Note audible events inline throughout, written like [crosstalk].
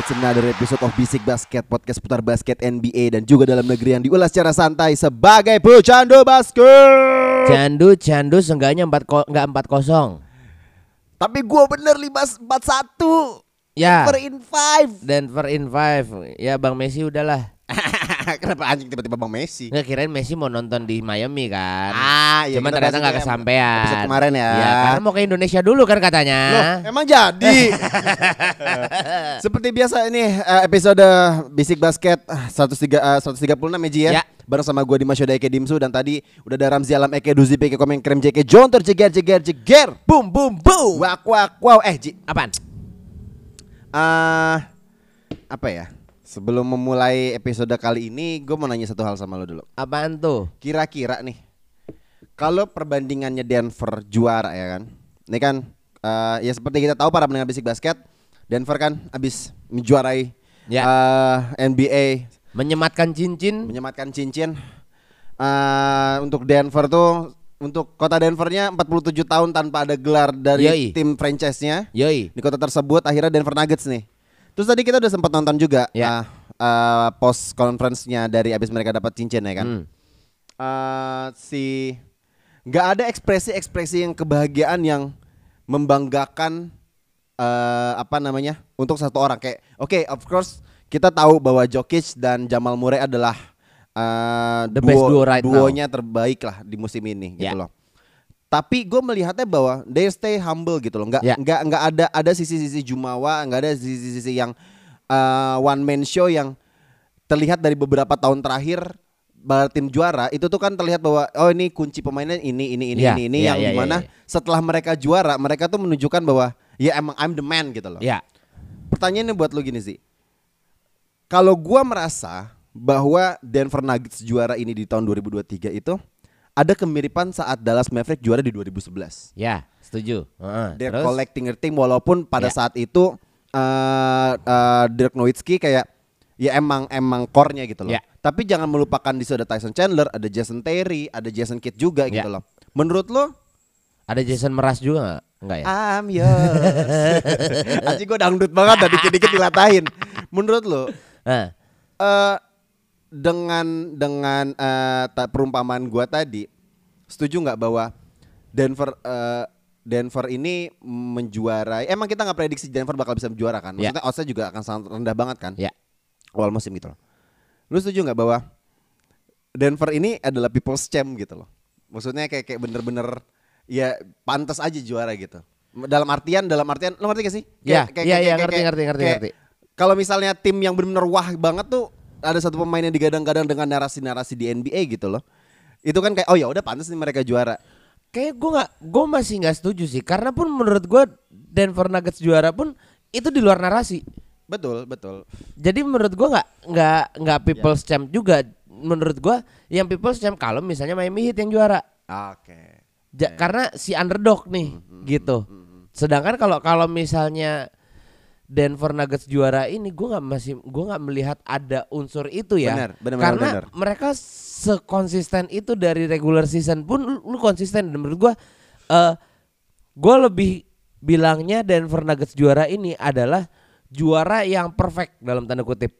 It's another episode of Bisik Basket Podcast putar basket NBA dan juga dalam negeri yang diulas secara santai sebagai pecandu basket. Candu, candu seenggaknya empat nggak empat kosong. Tapi gua bener 5 41. Ya. Per in 5. Denver in five. Ya Bang Messi udahlah. [laughs] Kenapa anjing tiba-tiba Bang Messi? Nggak kirain Messi mau nonton di Miami kan. Ah, iya, Cuma kita ternyata nggak ya, kesampaian. episode kemarin ya. Iya, karena mau ke Indonesia dulu kan katanya. Loh, emang jadi. [laughs] Seperti biasa ini eh, episode Bisik Basket ah, 103 eh, 136 ya Ji ya. Ya. Bareng sama gua Dimas Yoda Eke Dimsu dan tadi udah ada Ramzi Alam Eke Duzi Peke Komen Krem JK Jontor Jeger Jeger Jeger. Boom boom boom. Wak wak wow eh Ji. Apaan? ah apa ya? Sebelum memulai episode kali ini, gue mau nanya satu hal sama lo dulu. Apaan tuh? Kira-kira nih, kalau perbandingannya Denver juara ya kan, ini kan eh, ya seperti kita tahu para pendengar bisik basket, Denver kan abis menjuarai Ya. eh, NBA, Menyematkan cincin. menyematkan cincin. Eh, untuk Denver tuh, untuk kota Denvernya 47 tahun tanpa ada gelar dari Yoi. tim franchise-nya Yoi. di kota tersebut akhirnya Denver Nuggets nih. Terus tadi kita udah sempat nonton juga Ya. uh, uh, post conference-nya dari abis mereka dapat cincin ya kan. Hmm. Uh, si nggak ada ekspresi-ekspresi yang kebahagiaan yang membanggakan uh, apa namanya untuk satu orang kayak oke of course kita tahu bahwa Jokic dan Jamal Murray adalah uh, The best duo right now. duonya terbaik lah di musim ini gitu Ya. loh. Tapi gue melihatnya bahwa they stay humble gitu loh, nggak Ya. nggak nggak ada ada sisi-sisi jumawa, nggak ada sisi-sisi yang uh, one man show yang terlihat dari beberapa tahun terakhir bar tim juara itu tuh kan terlihat bahwa oh ini kunci pemainnya ini ini ini Ya, ini ini ya, yang ya, ya, di mana ya. setelah mereka juara mereka tuh menunjukkan bahwa ya emang I'm the man gitu loh. Ya. Pertanyaannya buat lu gini sih. Kalau gua merasa bahwa Denver Nuggets juara ini di tahun 2023 itu ada kemiripan saat Dallas Mavericks juara di 2011. Ya, setuju. Heeh. They're Terus? collecting their team walaupun pada Ya. saat itu eh eh, Dirk Nowitzki kayak ya emang emang core-nya gitu loh. Ya. Tapi jangan melupakan di situ ada Tyson Chandler, ada Jason Terry, ada Jason Kidd juga Ya. gitu loh. Menurut lo Ada Jason Meras juga nggak? Enggak ya? I'm yours. [laughs] Anjing gue dangdut banget tadi dikit-dikit dilatahin. Menurut lo Nah, eh dengan dengan ta- perumpamaan gua tadi setuju nggak bahwa Denver eh, Denver ini menjuarai? Emang kita nggak prediksi Denver bakal bisa menjuara kan? Ya. maksudnya oddsnya juga akan sangat rendah banget kan? Ya. awal musim gitu loh. Lu setuju nggak bahwa Denver ini adalah people's champ gitu loh? Maksudnya kayak kayak bener-bener ya pantas aja juara gitu. Dalam artian dalam artian lo ngerti gak sih? Ya, iya, iya, ngerti, ngerti, ngerti, kayak ngerti. kalau misalnya tim yang benar-benar wah banget tuh ada satu pemain yang digadang-gadang dengan narasi-narasi di NBA gitu loh. Itu kan kayak oh ya udah pantas nih mereka juara. Kayak gue nggak, gue masih nggak setuju sih. Karena pun menurut gue Denver Nuggets juara pun itu di luar narasi. Betul, betul. Jadi menurut gue nggak nggak nggak Ya. people's champ juga. Menurut gue yang people's champ kalau misalnya Miami Heat yang juara. Oke. Ja- Karena si underdog nih Hmm, gitu. Sedangkan kalau kalau misalnya Denver Nuggets juara ini gue nggak masih gue nggak melihat ada unsur itu ya. Benar, benar, Karena benar. mereka sekonsisten itu dari regular season pun lu, lu konsisten dan menurut gue eh gue lebih bilangnya Denver Nuggets juara ini adalah juara yang perfect dalam tanda kutip.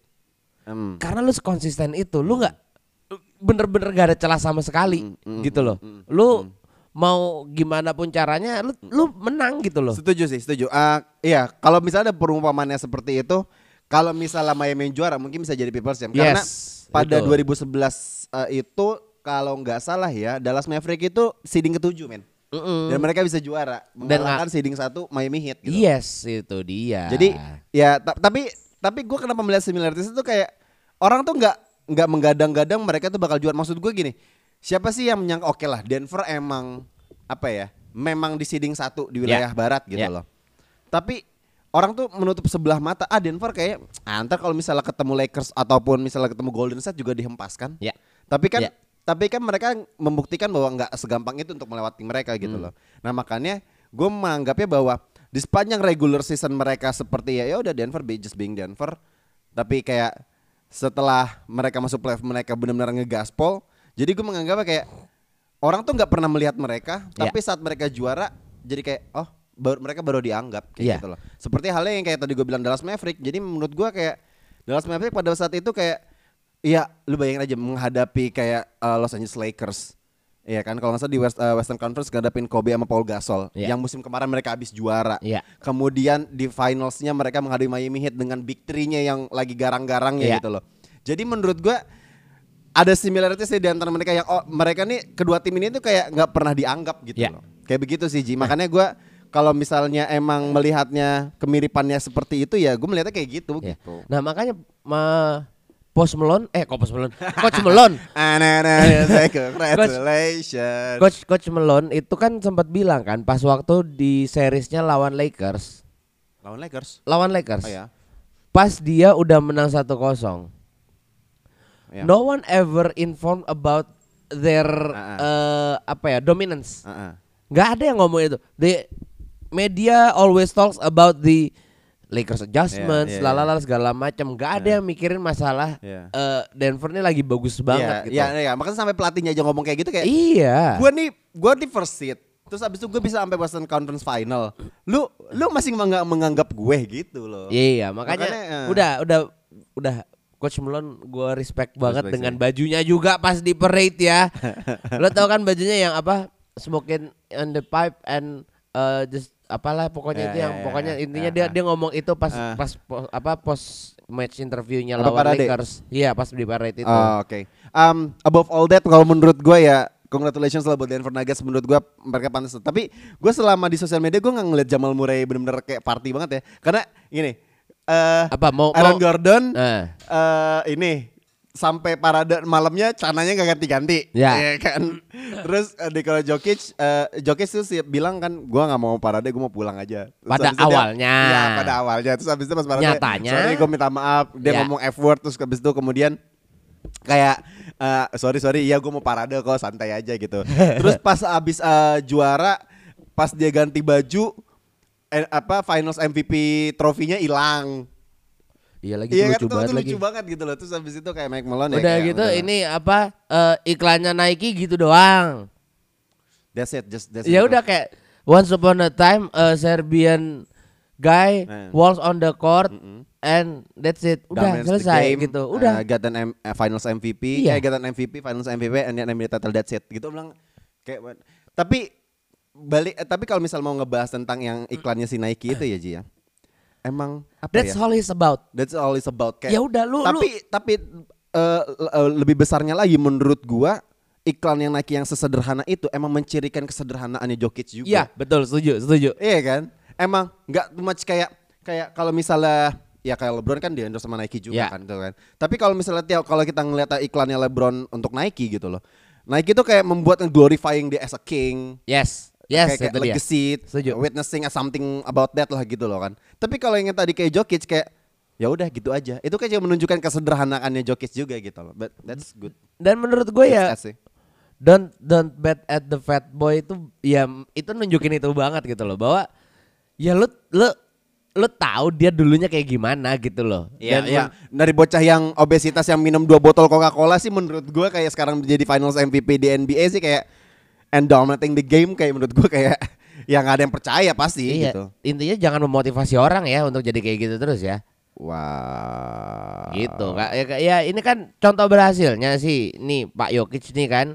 Hmm. Karena lu sekonsisten itu, lu nggak bener-bener gak ada celah sama sekali Mm, gitu loh. Lu mau gimana pun caranya, lu lu menang gitu loh. Setuju sih, setuju. Ah, iya, kalau misalnya ada perumpamannya seperti itu, kalau misalnya Miami juara mungkin bisa jadi people's champ karena Yes, pada betul. 2011 eh, itu kalau nggak salah ya Dallas Maverick itu seeding ketujuh men. Mm-mm. Dan mereka bisa juara Dan mengalahkan seeding satu Miami Heat gitu. Yes, itu dia. Jadi ya ta- tapi tapi gue kenapa melihat similarities itu kayak orang tuh nggak nggak menggadang-gadang mereka tuh bakal juara. Maksud gue gini, siapa sih yang menyangka oke lah Denver emang apa ya? Memang di seeding satu di wilayah barat gitu Ya. loh. Tapi orang tuh menutup sebelah mata. Ah Denver kayak ah, ntar kalau misalnya ketemu Lakers ataupun misalnya ketemu Golden State juga dihempaskan. Ya. Tapi kan Ya. tapi kan mereka membuktikan bahwa nggak segampang itu untuk melewati mereka gitu Hmm. loh. Nah makanya gue menganggapnya bahwa di sepanjang regular season mereka seperti ya ya udah Denver be just being Denver. Tapi kayak setelah mereka masuk playoff mereka benar-benar ngegaspol. Jadi gue menganggapnya kayak orang tuh nggak pernah melihat mereka, Ya. tapi saat mereka juara jadi kayak oh baru, mereka baru dianggap kayak Ya. gitu loh. Seperti halnya yang kayak tadi gue bilang Dallas Maverick. Jadi menurut gue kayak Dallas Maverick pada saat itu kayak Iya, lu bayangin aja menghadapi kayak uh, Los Angeles Lakers. Iya kan, kalau nggak salah di West- uh, Western Conference ngadapin Kobe sama Paul Gasol, Iya. yang musim kemarin mereka habis juara. Iya. Kemudian di finalsnya mereka menghadapi Miami Heat dengan big three-nya yang lagi garang-garangnya Iya. gitu loh. Jadi menurut gua ada similarities di antara mereka yang oh mereka nih kedua tim ini tuh kayak nggak pernah dianggap gitu Iya. loh. Kayak begitu sih Ji. Makanya gua kalau misalnya emang melihatnya kemiripannya seperti itu ya gue melihatnya kayak gitu Ya. gitu. Nah makanya ma Post Malone, eh kok Post Malone, Coach Malone, [laughs] [laughs] Aneh-aneh, congratulations. Coach Coach Malone itu kan sempat bilang kan pas waktu di seriesnya lawan Lakers, Lawan Lakers. lawan Lakers, Oh ya. pas dia udah menang 1-0, Ya. no one ever informed about their Ah, eh, apa ya dominance. Heeh. Nggak ada yang ngomong itu. The media always talks about the Lakers adjustments, Yeah, yeah, lalala segala macam. Nggak ada yang mikirin masalah Yeah. eh, Denver ini lagi bagus banget Iya, gitu. Iya, iya, makanya sampai pelatihnya aja ngomong kayak gitu kayak Iya. gua nih gua di first seat. Terus abis itu gue bisa sampai Western Conference Final. Lu lu masih nggak menganggap gue gitu loh. Iya, makanya, Makanya, eh. udah udah udah Coach Malone gue respect banget Respect dengan bajunya juga pas di parade ya. [laughs] Lo tau kan bajunya yang apa? Smoking on the pipe and uh, just apalah pokoknya Ya, itu ya, yang ya, pokoknya ya. intinya Ah, dia ah. dia ngomong itu pas Ah. pas po- apa post match interviewnya Apa lawan parade? Lakers. Iya, pas di parade itu. Oh, Oke. Um, above all that kalau menurut gue ya congratulations lah buat Denver Nuggets menurut gue mereka pantas. Tapi gue selama di sosial media gue nggak ngeliat Jamal Murray bener-bener kayak party banget ya. Karena gini. Eh Apa, mau- Aaron mau- Gordon Eh. eh ini sampai parade malamnya cananya gak ganti-ganti. Ya. Iya kan. Terus eh, Nikola Jokic eh, Jokic tuh sih bilang kan gua nggak mau parade gua mau pulang aja. Terus Pada itu dia- awalnya. Iya, pada awalnya. Terus habis itu pas parade Nyatanya. sorry gua minta maaf. Dia Ya. ngomong F word terus habis itu kemudian kayak eh, sorry sorry iya gua mau parade kok santai aja gitu. [laughs] terus pas abis eh, juara pas dia ganti baju eh, apa finals MVP trofinya hilang. Iya lagi Iya kan lucu itu, banget itu lagi. lucu banget gitu loh. Terus habis itu kayak Mike Malone ya Udah kayak, gitu udah. ini apa eh, iklannya Nike gitu doang. That's it, just that's it. Ya udah kayak once upon a time a Serbian guy Nah. walks on the court and that's it. Udah Dominates the selesai game, gitu. uh, Udah. got an M- uh, finals MVP, Iya. eh got an MVP, finals MVP and then NBA title that's it. Gitu bilang kayak tapi balik eh, tapi kalau misal mau ngebahas tentang yang iklannya si Nike itu ya Ji ya. Emang apa That's ya? all it's about. That's all it's about kayak. Ya udah, lu- Tapi tapi eh, l- eh, lebih besarnya lagi menurut gua iklan yang Nike yang sesederhana itu emang mencirikan kesederhanaannya Jokic juga. Iya, betul, setuju, setuju. Iya kan? Emang nggak much kayak kayak kalau misalnya ya kayak LeBron kan di endorse sama Nike juga Ya. kan gitu kan. Tapi kalau misalnya tiap kalau kita ngeliat iklannya LeBron untuk Nike gitu loh. Nike itu kayak membuat glorifying dia as a king. Yes. Yes, kayak, kayak legacy, Setuju. witnessing something about that lah gitu loh kan. Tapi kalau yang tadi kayak Jokic kayak ya udah gitu aja. Itu kayak menunjukkan kesederhanaannya Jokic juga gitu loh. But that's good. Dan menurut gue ya don't don't bet at the fat boy itu ya itu nunjukin itu banget gitu loh bahwa ya lu lu lu tahu dia dulunya kayak gimana gitu loh. Iya, Dan iya. men- Dari bocah yang obesitas yang minum dua botol Coca-Cola sih menurut gua kayak sekarang menjadi Finals MVP di NBA sih kayak and dominating the game kayak menurut gua kayak [laughs] yang nggak ada yang percaya pasti Iya, gitu. intinya jangan memotivasi orang ya untuk jadi kayak gitu terus ya. Wah. Gitu. Kak. Ya, ya ini kan contoh berhasilnya sih. Nih Pak Jokic nih kan.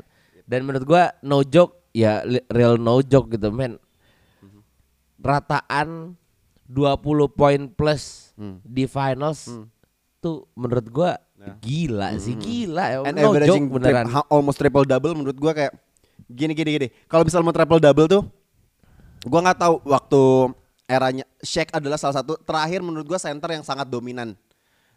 Dan menurut gua no joke ya real no joke gitu men. Rataan 20 poin plus Hmm. di finals tuh menurut gua gila sih gila ya. Hmm. And no averaging joke beneran. tri- almost triple double menurut gua kayak gini gini gini. Kalau misal mau triple double tuh gua nggak tahu waktu eranya Shaq adalah salah satu terakhir menurut gua center yang sangat dominan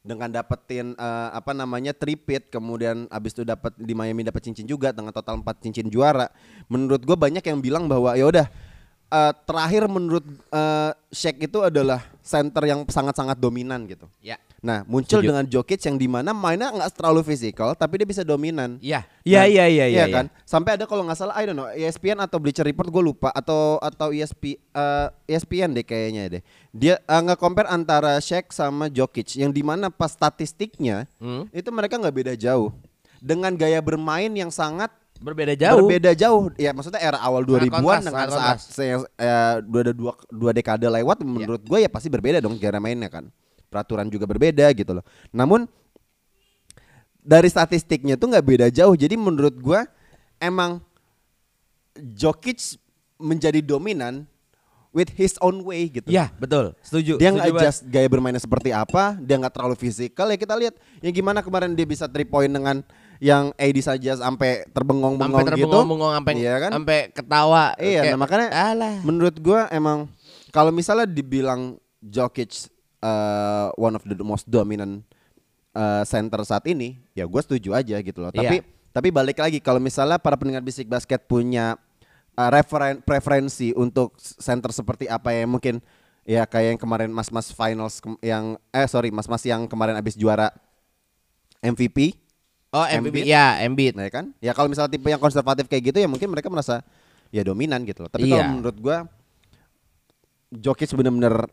dengan dapetin eh, apa namanya tripit kemudian abis itu dapat di Miami dapat cincin juga dengan total 4 cincin juara menurut gue banyak yang bilang bahwa ya udah eh, terakhir menurut eh, Shaq itu adalah center yang sangat-sangat dominan gitu Ya. Nah muncul Setuju. dengan Jokic yang di mana mainnya nggak terlalu fisikal tapi dia bisa dominan Iya. Iya Nah, iya iya iya. kan sampai ada kalau nggak salah I don't know ESPN atau Bleacher Report gue lupa atau atau ESP, eh, ESPN deh kayaknya deh dia uh, nge-compare antara Shaq sama Jokic yang di mana pas statistiknya Hmm. itu mereka nggak beda jauh dengan gaya bermain yang sangat Berbeda jauh. berbeda jauh ya maksudnya era awal Sangat 2000-an kontras, dengan saat saya eh, dua, dua dua dekade lewat menurut gue ya pasti berbeda dong cara mainnya kan peraturan juga berbeda gitu loh namun dari statistiknya tuh nggak beda jauh jadi menurut gue emang Jokic menjadi dominan with his own way gitu Iya, betul. Setuju. dia nggak banget. adjust gaya bermainnya seperti apa dia nggak terlalu fisikal ya kita lihat yang gimana kemarin dia bisa three point dengan yang AD saja sampai terbengong-bengong sampai gitu terbengong-bengong sampai iya kan sampai ketawa. iya Kayak, nah makanya alah. menurut gua emang kalau misalnya dibilang Jokic uh, one of the most dominant uh, center saat ini ya gue setuju aja gitu loh tapi Iya. tapi balik lagi kalau misalnya para pendengar bisik basket punya uh, referen preferensi untuk center seperti apa yang mungkin ya kayak yang kemarin mas-mas finals yang eh sorry mas-mas yang kemarin abis juara MVP Oh, MVP. Embiid? Ya, Embiid. Nah ya kan? Ya kalau misalnya tipe yang konservatif kayak gitu ya mungkin mereka merasa ya dominan gitu loh. Tapi Iya. kalau menurut gua Jokic bener-bener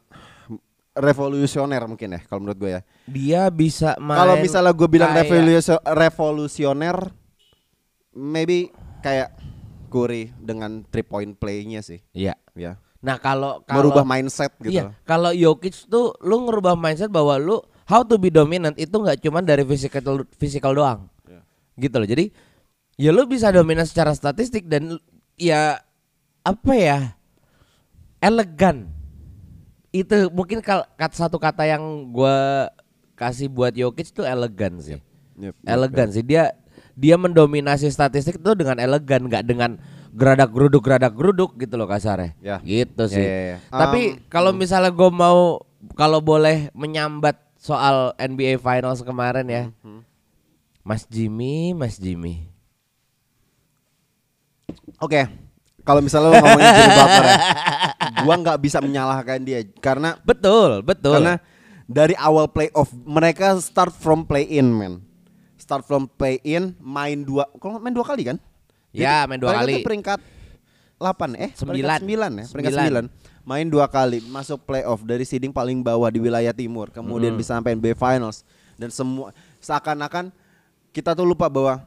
revolusioner mungkin ya kalau menurut gua ya. Dia bisa main Kalau misalnya gue bilang kayak- revolusioner maybe kayak Curry dengan three point play-nya sih. Iya. Ya. Nah, kalau kalau Merubah mindset gitu. Iya, kalau Jokic tuh lu ngerubah mindset bahwa lu how to be dominant itu nggak cuma dari physical physical doang. Iya. Gitu loh. Jadi ya lu bisa dominan secara statistik dan ya apa ya? elegan. Itu mungkin kal- kat satu kata yang gua kasih buat Jokic tuh elegan sih. Yep, yep, elegan sih dia dia mendominasi statistik itu dengan elegan nggak dengan geradak geruduk geradak geruduk gitu loh kasarnya Ya. gitu Ya, sih ya, ya. tapi Um, kalau misalnya gue mau kalau boleh menyambat soal NBA Finals kemarin ya Hmm, Mas Jimmy Mas Jimmy Oke. Kalau misalnya lo ngomongin Jimmy [laughs] Butler ya, gua nggak bisa menyalahkan dia karena betul betul Karena dari awal playoff mereka start from play in man. Start from play in main dua kalau main dua kali kan? Ya, main dua kali. peringkat 8 eh Sembilan. peringkat 9 ya, peringkat Sembilan. 9. Main dua kali masuk playoff dari seeding paling bawah di wilayah timur, kemudian bisa sampai NBA Finals dan semua seakan-akan kita tuh lupa bahwa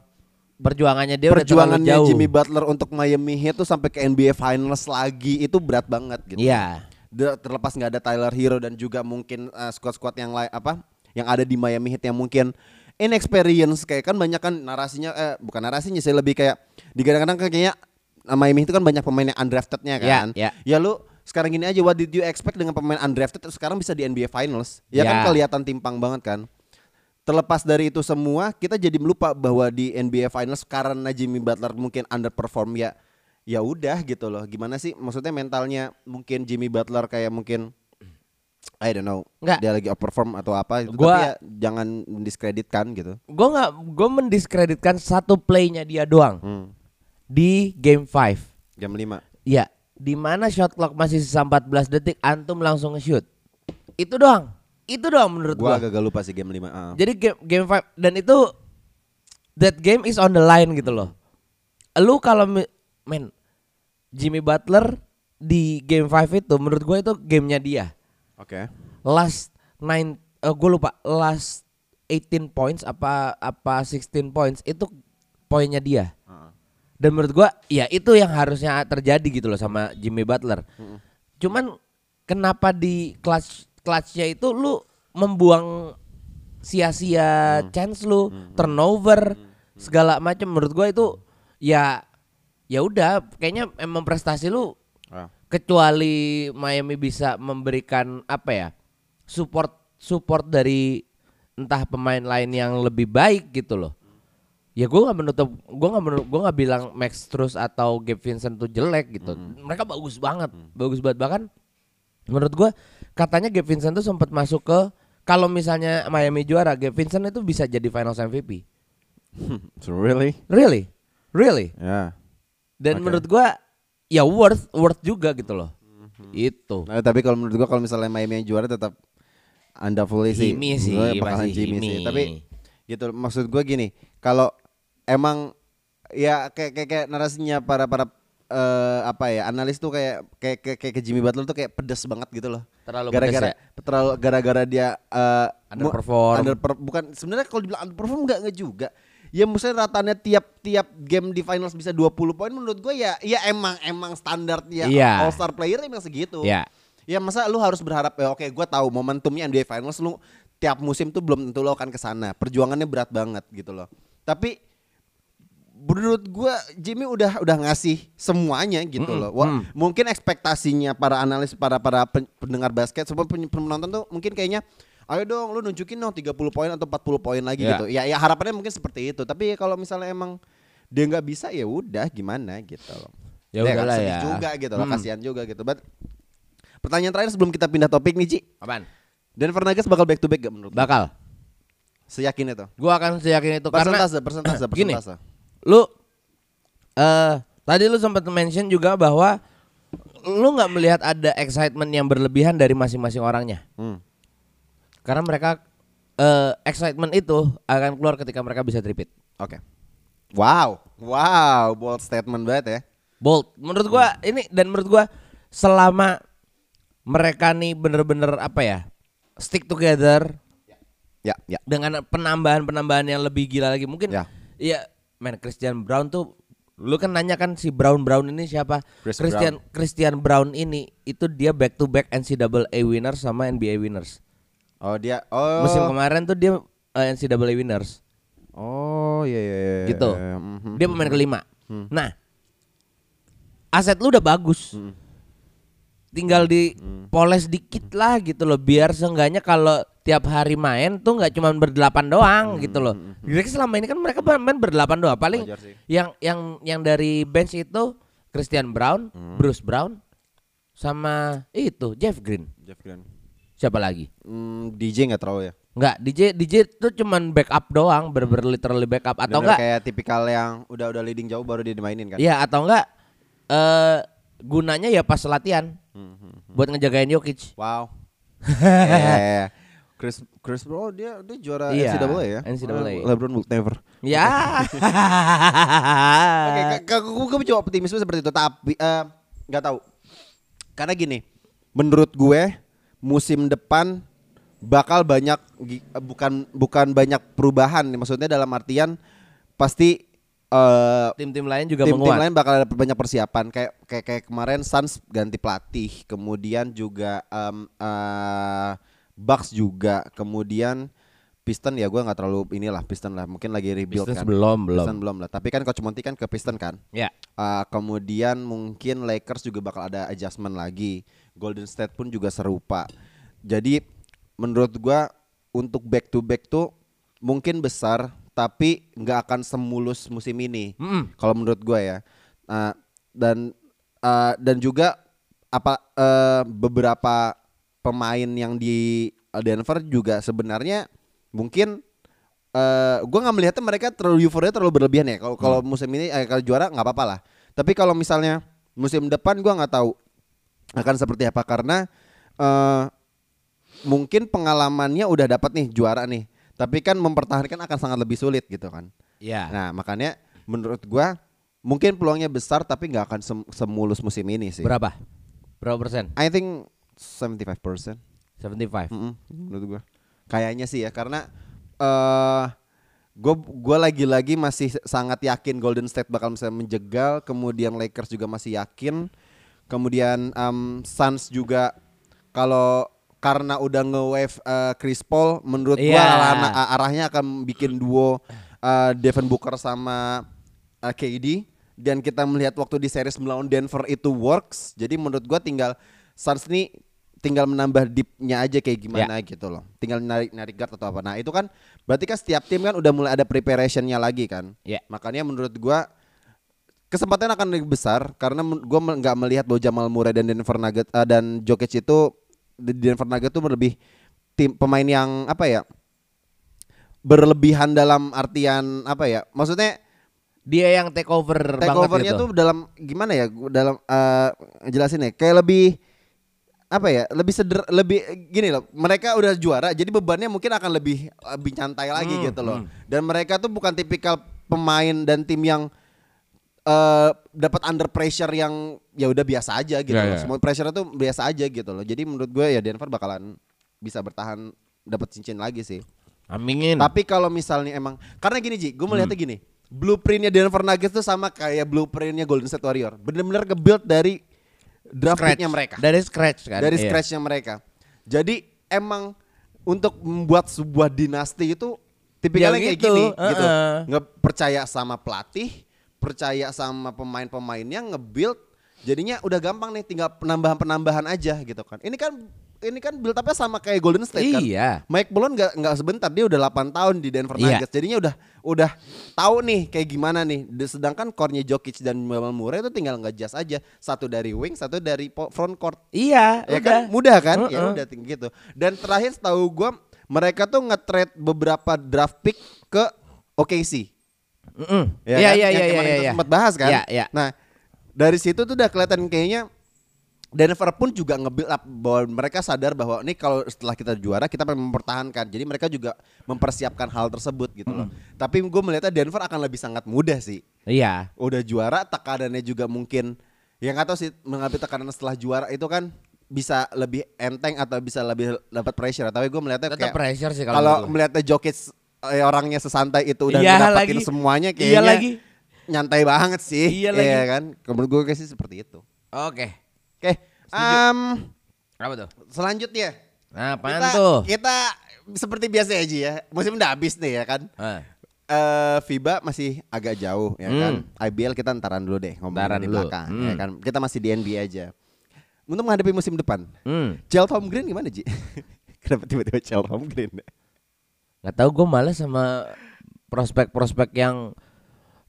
perjuangannya dia udah perjuangannya jauh Jimmy Butler untuk Miami Heat tuh sampai ke NBA Finals lagi itu berat banget gitu. Iya De- terlepas nggak ada Tyler Hero dan juga mungkin uh, squad-squad yang lain apa yang ada di Miami Heat yang mungkin inexperience kayak kan banyak kan narasinya eh bukan narasinya sih lebih kayak di kadang-kadang kayaknya uh, Miami itu kan banyak pemain yang undraftednya Ya, kan. ya. Ya lu sekarang gini aja what did you expect dengan pemain undrafted terus sekarang bisa di NBA Finals? Ya, kan Ya. kelihatan timpang banget kan. Terlepas dari itu semua, kita jadi melupa bahwa di NBA Finals karena Jimmy Butler mungkin underperform ya ya udah gitu loh. Gimana sih maksudnya mentalnya mungkin Jimmy Butler kayak mungkin I don't know. Nggak. Dia lagi outperform atau apa gitu. Gua- Tapi ya jangan mendiskreditkan gitu. gue nggak gue mendiskreditkan satu playnya dia doang Hmm. di game 5 Jam 5. Ya, di mana shot clock masih sisa 14 detik, antum langsung nge-shoot. Itu doang. Itu doang menurut Gua gua. agak lupa sih game 5. Ah. Jadi game game 5 dan itu that game is on the line gitu loh. Lu kalau men Jimmy Butler di game 5 itu menurut gua itu gamenya dia. Oke. Last 9 eh gue lupa last 18 points apa apa 16 points itu poinnya dia. Ah. Dan menurut gua ya itu yang harusnya terjadi gitu loh sama Jimmy Butler. Cuman kenapa di clutch clutchnya itu lu membuang sia-sia chance lu, turnover segala macam menurut gua itu ya ya udah kayaknya emang prestasi lu Ah. kecuali Miami bisa memberikan apa ya support support dari entah pemain lain yang lebih baik gitu loh. Ya gue nggak menutup gue nggak menutup gue nggak bilang Max terus atau Gabe Vincent tuh jelek gitu. Mereka bagus banget bagus banget. Bahkan menurut gue katanya Gabe Vincent tuh sempat masuk ke kalau misalnya Miami juara, Gabe Vincent itu bisa jadi Finals MVP. So [laughs] really? Really? Really? Ya. Dan Oke. menurut gua ya worth worth juga gitu loh. Itu. Nah, tapi kalau menurut gua kalau misalnya Miami yang juara tetap undoubtedly sih. Jimmy sih, Gua bakalan pasti Jimmy, sih. Jimmy. Tapi gitu maksud gua gini, kalau emang ya kayak kayak, kayak narasinya para para eh, apa ya analis tuh kayak kayak kayak, kayak ke Jimmy Butler tuh kayak pedes banget gitu loh. Terlalu gara-gara pedes terlalu gara-gara dia mu- Underperform. underper- bukan sebenarnya kalau dibilang underperform enggak enggak juga. Ya maksudnya ratanya tiap-tiap game di finals bisa 20 poin menurut gue ya ya emang emang standarnya Iya. all star player emang segitu. Ya. Ya masa lu harus berharap ya oke gue tahu momentumnya NBA Finals lu tiap musim tuh belum tentu lo akan ke sana. Perjuangannya berat banget gitu loh. Tapi menurut gue Jimmy udah udah ngasih semuanya gitu Mm-mm, loh. Wah, mm. Mungkin ekspektasinya para analis para para pen- pendengar basket semua pen- penonton tuh mungkin kayaknya ayo dong lu nunjukin dong 30 poin atau 40 poin lagi Ya. gitu. Ya ya harapannya mungkin seperti itu. Tapi kalau misalnya emang dia nggak bisa ya udah gimana gitu loh. Ya udahlah sedih ya. juga gitu loh, Hmm. kasihan juga gitu. But pertanyaan terakhir sebelum kita pindah topik nih, Ci. Apaan? Denver Nuggets bakal back to back gak menurut? Bakal. Seyakin itu. Gua akan seyakin itu karena Persentase, persentase, [clears throat] Gini. persentase. Lu eh tadi lu sempat mention juga bahwa lu nggak melihat ada excitement yang berlebihan dari masing-masing orangnya. Hmm. Karena mereka eh excitement itu akan keluar ketika mereka bisa tripit. Oke. Wow, wow, bold statement banget ya. Bold. Menurut gua ini dan menurut gua selama mereka nih bener-bener apa ya? stick together Ya, ya. dengan penambahan-penambahan yang lebih gila lagi. Mungkin Ya. Iya, men Christian Brown tuh lu kan nanya kan si Brown Brown ini siapa? Chris Christian Christian Brown ini itu dia back to back NCAA winners sama NBA winners. Oh dia, oh. Musim kemarin tuh dia eh, NCAA winners. Oh iya iya. iya, gitu. mhm. Dia pemain kelima. Nah, aset lu udah bagus. Tinggal di poles dikit lah gitu loh biar seenggaknya kalau tiap hari main tuh nggak cuma berdelapan doang gitu loh. Jadi selama ini kan mereka main berdelapan doang. Paling yang yang yang dari bench itu Christian Brown, Bruce Brown sama itu Jeff Green. Jeff Green. Siapa lagi? Hmm, DJ nggak terlalu ya. Enggak, DJ DJ tuh cuman backup doang, bener-bener literally backup atau enggak kayak tipikal yang udah udah leading jauh baru dia dimainin kan. Iya atau enggak eh gunanya ya pas latihan Mhm. buat ngejagain Jokic. Wow. [laughs] Iya, iya, iya. Chris Chris Bro dia dia juara Iya, NCAA ya. NCAA. Uh, LeBron will never. Ya. Oke, gue coba optimisme seperti itu tapi eh, nggak tahu. Karena gini, menurut gue musim depan bakal banyak eh, bukan bukan banyak perubahan maksudnya dalam artian pasti eh Tim-tim lain juga tim-tim menguat. lain bakal ada banyak persiapan kayak kayak kayak kemarin Suns ganti pelatih kemudian juga em, eh, Bucks juga kemudian Piston ya gue nggak terlalu inilah Piston lah mungkin lagi rebuild Pistons kan belum, belum. Piston belum lah tapi kan Coach Monty kan ke Piston kan Ya. Uh, kemudian mungkin Lakers juga bakal ada adjustment lagi. Golden State pun juga serupa. Jadi menurut gua untuk back to back tuh mungkin besar tapi nggak akan semulus musim ini. Mm-mm. Kalau menurut gua ya. Uh, dan uh, dan juga apa uh, beberapa pemain yang di Denver juga sebenarnya mungkin eh gue nggak melihatnya mereka terlalu euforia terlalu berlebihan ya. Kalau kalau musim ini eh, kalau juara nggak apa-apa lah. Tapi kalau misalnya musim depan gue nggak tahu akan seperti apa. Karena eh mungkin pengalamannya udah dapat nih juara nih. Tapi kan mempertahankan akan sangat lebih sulit gitu kan. Ya. nah makanya menurut gue mungkin peluangnya besar tapi nggak akan sem- semulus musim ini sih. Berapa? Berapa persen? I think 75% 75. Mm-mm, menurut gua. Kayaknya sih ya karena eh gua gua lagi-lagi masih sangat yakin Golden State bakal bisa menjegal, kemudian Lakers juga masih yakin. Kemudian em, Suns juga kalau karena udah nge-wave eh, Chris Paul menurut gua Iya. arah- arahnya akan bikin duo eh, Devin Booker sama eh, KD dan kita melihat waktu di series melawan Denver itu works. Jadi menurut gua tinggal Suns nih tinggal menambah deepnya aja kayak gimana gitu loh. Tinggal narik narik guard atau apa. Nah, itu kan berarti kan setiap tim kan udah mulai ada preparationnya lagi kan. Ya. Makanya menurut gua kesempatan akan lebih besar karena gua nggak melihat bahwa Jamal Murray dan Denver Nuggets eh, dan Jokic itu Denver Nuggets tuh lebih tim pemain yang apa ya berlebihan dalam artian apa ya maksudnya Dia yang take over take banget overnya gitu. tuh dalam gimana ya dalam eh jelasin ya kayak lebih apa ya lebih seder lebih gini loh mereka udah juara jadi bebannya mungkin akan lebih lebih nyantai lagi Hmm, gitu loh dan mereka tuh bukan tipikal pemain dan tim yang eh dapat under pressure yang ya udah biasa aja gitu loh ya. semua pressure tuh biasa aja gitu loh jadi menurut gue ya Denver bakalan bisa bertahan dapat cincin lagi sih Aminin. tapi kalau misalnya emang karena gini Ji, gue melihatnya Hmm. gini. Blueprintnya Denver Nuggets tuh sama kayak blueprintnya Golden State Warrior. Bener-bener nge-build dari draft Scratch. picknya mereka. Dari scratch kan. dari Iya. scratchnya mereka. Jadi emang untuk membuat sebuah dinasti itu tipikalnya Ya kayak gitu, gini gitu. uh-uh. Nggak percaya sama pelatih, percaya sama pemain-pemainnya nge-build jadinya udah gampang nih tinggal penambahan-penambahan aja gitu kan. Ini kan ini kan build up sama kayak Golden State kan. Iya. Mike Malone nggak nggak sebentar dia udah 8 tahun di Denver Iya. Nuggets. Jadinya udah udah tahu nih kayak gimana nih. Sedangkan core-nya Jokic dan Jamal Murray itu tinggal ngejas aja. Satu dari wing, satu dari front court. Iya, Ya udah. kan mudah kan? Ya Uh-uh. udah tinggi gitu. Dan terakhir setahu gua mereka tuh nge-trade beberapa draft pick ke OKC. Mm-mm. Ya Iya, kan? iya, iya, iya, iya. sempat bahas kan. Iya, iya. Nah, dari situ tuh udah kelihatan kayaknya Denver pun juga nge-build up bahwa mereka sadar bahwa ini kalau setelah kita juara kita pengen mempertahankan. Jadi mereka juga mempersiapkan hal tersebut gitu loh. Tapi gue melihatnya Denver akan lebih sangat mudah sih. Iya. Udah juara tekanannya juga mungkin ya nggak tahu sih mengambil tekanan setelah juara itu kan bisa lebih enteng atau bisa lebih dapat pressure. Tapi gue melihatnya Tetap kayak pressure sih kalau kalau melihatnya Jokic eh, orangnya sesantai itu udah Iya mendapatkan lagi. semuanya Iya kayaknya lagi. Nyantai banget sih. Iya lagi. kan. Menurut gue sih seperti itu. Oke. Oke, em, Apa tuh? selanjutnya Nah, apaan kita, tuh? kita seperti biasa aja ya. Musim udah habis nih ya kan. Ah. Eh FIBA masih agak jauh ya Hmm. kan. IBL kita ntaran dulu deh ngomongin di dulu. belakang Hmm. ya kan. Kita masih di NBA aja. Untuk menghadapi musim depan, Hmm. Tom Green gimana Ji? [laughs] Kenapa tiba-tiba Tom Green? Nggak tahu gue malas sama prospek-prospek yang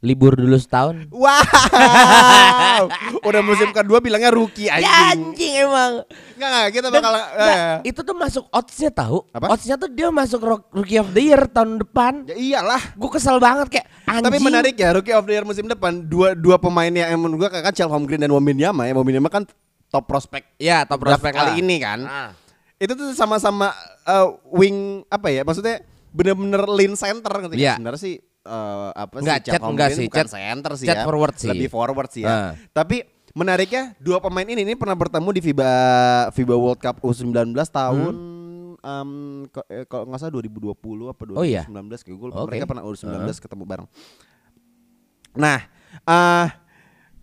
libur dulu setahun. Wow, [laughs] udah musim kedua bilangnya rookie Ya anjing. anjing emang. Enggak, enggak, kita Dan- bakal nggak, eh. itu tuh masuk oddsnya tahu. Oddsnya tuh dia masuk ro- rookie of the year tahun depan. Ya iyalah. Gue kesel banget kayak anjing. Tapi menarik ya Rookie of the Year musim depan dua dua pemain yang menurut gua kan Chelham Green dan Wembanyama ya. Wembanyama kan top prospek Ya top prospek kali lah. ini kan. Ah. Itu tuh sama-sama eh, wing apa ya? Maksudnya bener-bener lean center gitu. Iya. Sebenarnya sih eh, apa Enggak, sih Chelham enggak sih, bukan Chet- center sih Chet ya. forward sih. Lebih forward sih ya. Ah. Tapi menariknya dua pemain ini ini pernah bertemu di FIBA FIBA World Cup U19 tahun ko- eh, kalau nggak salah 2020 apa 2019 Hmm. Oh iya? kayak gue Oke. mereka pernah U19 ketemu bareng. Nah, eh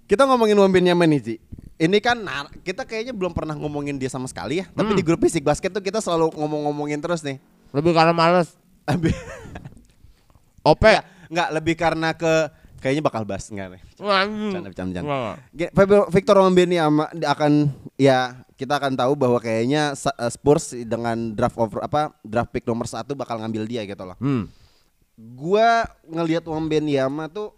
kita ngomongin Wembanyama nih, Ci. Ini kan kita kayaknya belum pernah ngomongin dia sama sekali ya. Tapi Hmm. di grup fisik basket tuh kita selalu ngomong-ngomongin terus nih. Lebih karena males. OP. Enggak, enggak lebih karena ke kayaknya bakal bahas enggak nih. Bercanda. Nggak. Ge- Feb- Victor Wembanyama akan ya kita akan tahu bahwa kayaknya eh, Spurs dengan draft over apa draft pick nomor satu bakal ngambil dia gitu loh. Hmm. Gua ngelihat Wembanyama tuh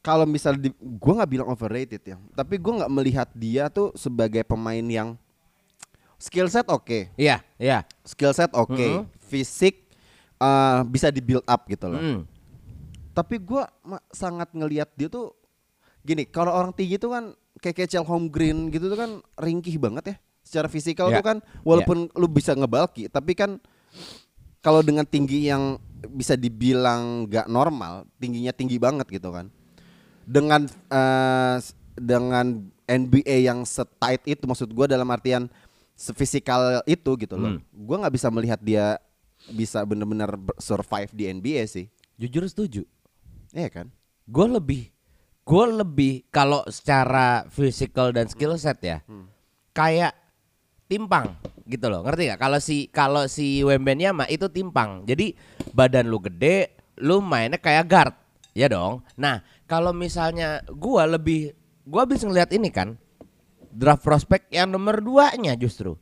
kalau misal di, gua nggak bilang overrated ya, tapi gua nggak melihat dia tuh sebagai pemain yang skill set oke, Iya, iya. skill set oke, Mhm. fisik eh, bisa di build up gitu loh. Hmm. Tapi gua ma- sangat ngelihat dia tuh gini, kalau orang tinggi tuh kan kayak kayak Home Green gitu tuh kan ringkih banget ya. Secara fisikal Ya. tuh kan walaupun lu bisa ngebalki, tapi kan kalau dengan tinggi yang bisa dibilang gak normal, tingginya tinggi banget gitu kan. Dengan s- dengan NBA yang setight itu maksud gua dalam artian sefisikal itu gitu loh. Hmm. Gua nggak bisa melihat dia bisa bener-bener ber- survive di NBA sih. Jujur setuju. Iya kan? Gue lebih, gue lebih kalau secara physical dan skill set ya, kayak timpang gitu loh, ngerti gak? Kalau si kalau si Wembanyama itu timpang, jadi badan lu gede, lu mainnya kayak guard, ya dong. Nah kalau misalnya gue lebih, gue habis ngeliat ini kan, draft prospek yang nomor duanya justru,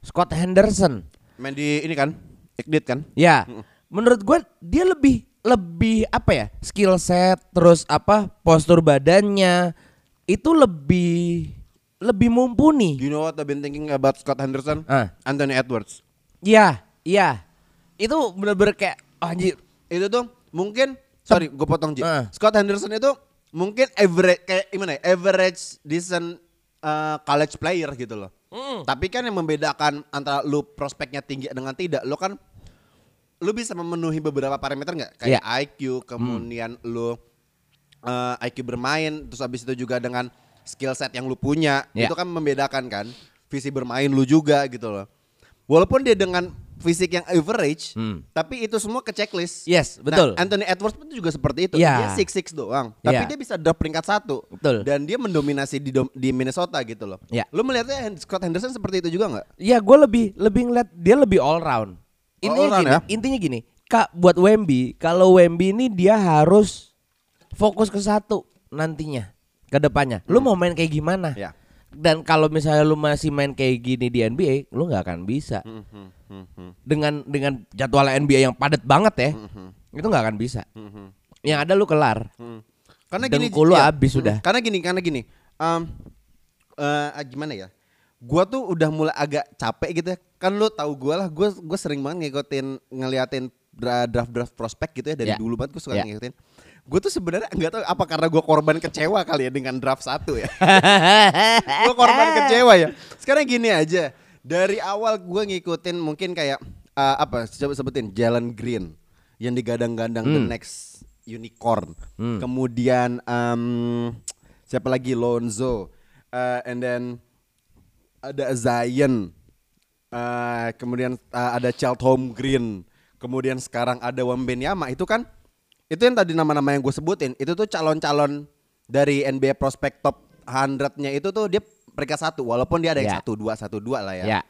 Scott Henderson. Main di ini kan? Ignite kan? Ya, menurut gue dia lebih lebih apa ya skill set terus apa postur badannya itu lebih lebih mumpuni. You know what I've been thinking about Scott Henderson? Ah. Anthony Edwards. Iya, iya. Itu bener-bener kayak oh, anjir. Itu tuh mungkin sorry gue potong Ji. Ah. Scott Henderson itu mungkin average kayak gimana ya? Average decent uh, college player gitu loh. Tapi kan yang membedakan antara lu prospeknya tinggi dengan tidak, lu kan lu bisa memenuhi beberapa parameter nggak? Kayak Iya. IQ, kemudian lu uh, IQ bermain, terus habis itu juga dengan skill set yang lu punya, Iya. itu kan membedakan kan. Visi bermain lu juga gitu loh. Walaupun dia dengan fisik yang average, Hmm. tapi itu semua ke checklist. Yes, betul. Nah, Anthony Edwards pun juga seperti itu. Iya. Dia six six doang, tapi Iya. dia bisa drop peringkat satu. Betul. Dan dia mendominasi di di Minnesota gitu loh. Iya. Lu melihatnya Scott Henderson seperti itu juga nggak? Ya gue lebih lebih ngeliat dia lebih all round. Intinya All round gini, ya? intinya gini. Kak buat Wemby, kalau Wemby ini dia harus fokus ke satu nantinya ke depannya. Lu mau main kayak gimana? Ya. Dan kalau misalnya lu masih main kayak gini di NBA, lu nggak akan bisa. Dengan dengan jadwal NBA yang padat banget ya, itu nggak akan bisa. Yang ada lu kelar. Hmm. Karena gini, Dengkul lu iya. habis Hmm. udah. Karena gini, karena gini. Um, eh, ah, gimana ya? Gua tuh udah mulai agak capek gitu ya. Kan lu tahu gua lah, gua gua sering banget ngikutin ngeliatin draft-draft prospek gitu ya dari Ya. dulu banget gua suka Ya. ngikutin. Gue tuh sebenarnya nggak tahu apa karena gua korban kecewa kali ya dengan draft satu ya. [laughs] gue korban kecewa ya. Sekarang gini aja. Dari awal gue ngikutin mungkin kayak uh, apa? Coba sebutin Jalen Green yang digadang-gadang the Hmm. next unicorn. Hmm. Kemudian um, siapa lagi Lonzo. Uh, and then ada Zion. Uh, kemudian uh, ada Cheltenham Green. Kemudian sekarang ada Wembenyama. Itu kan itu yang tadi nama-nama yang gue sebutin. Itu tuh calon-calon dari NBA prospek top 100-nya itu tuh dia peringkat satu walaupun dia ada yang Ya. satu dua satu dua lah ya. Ya.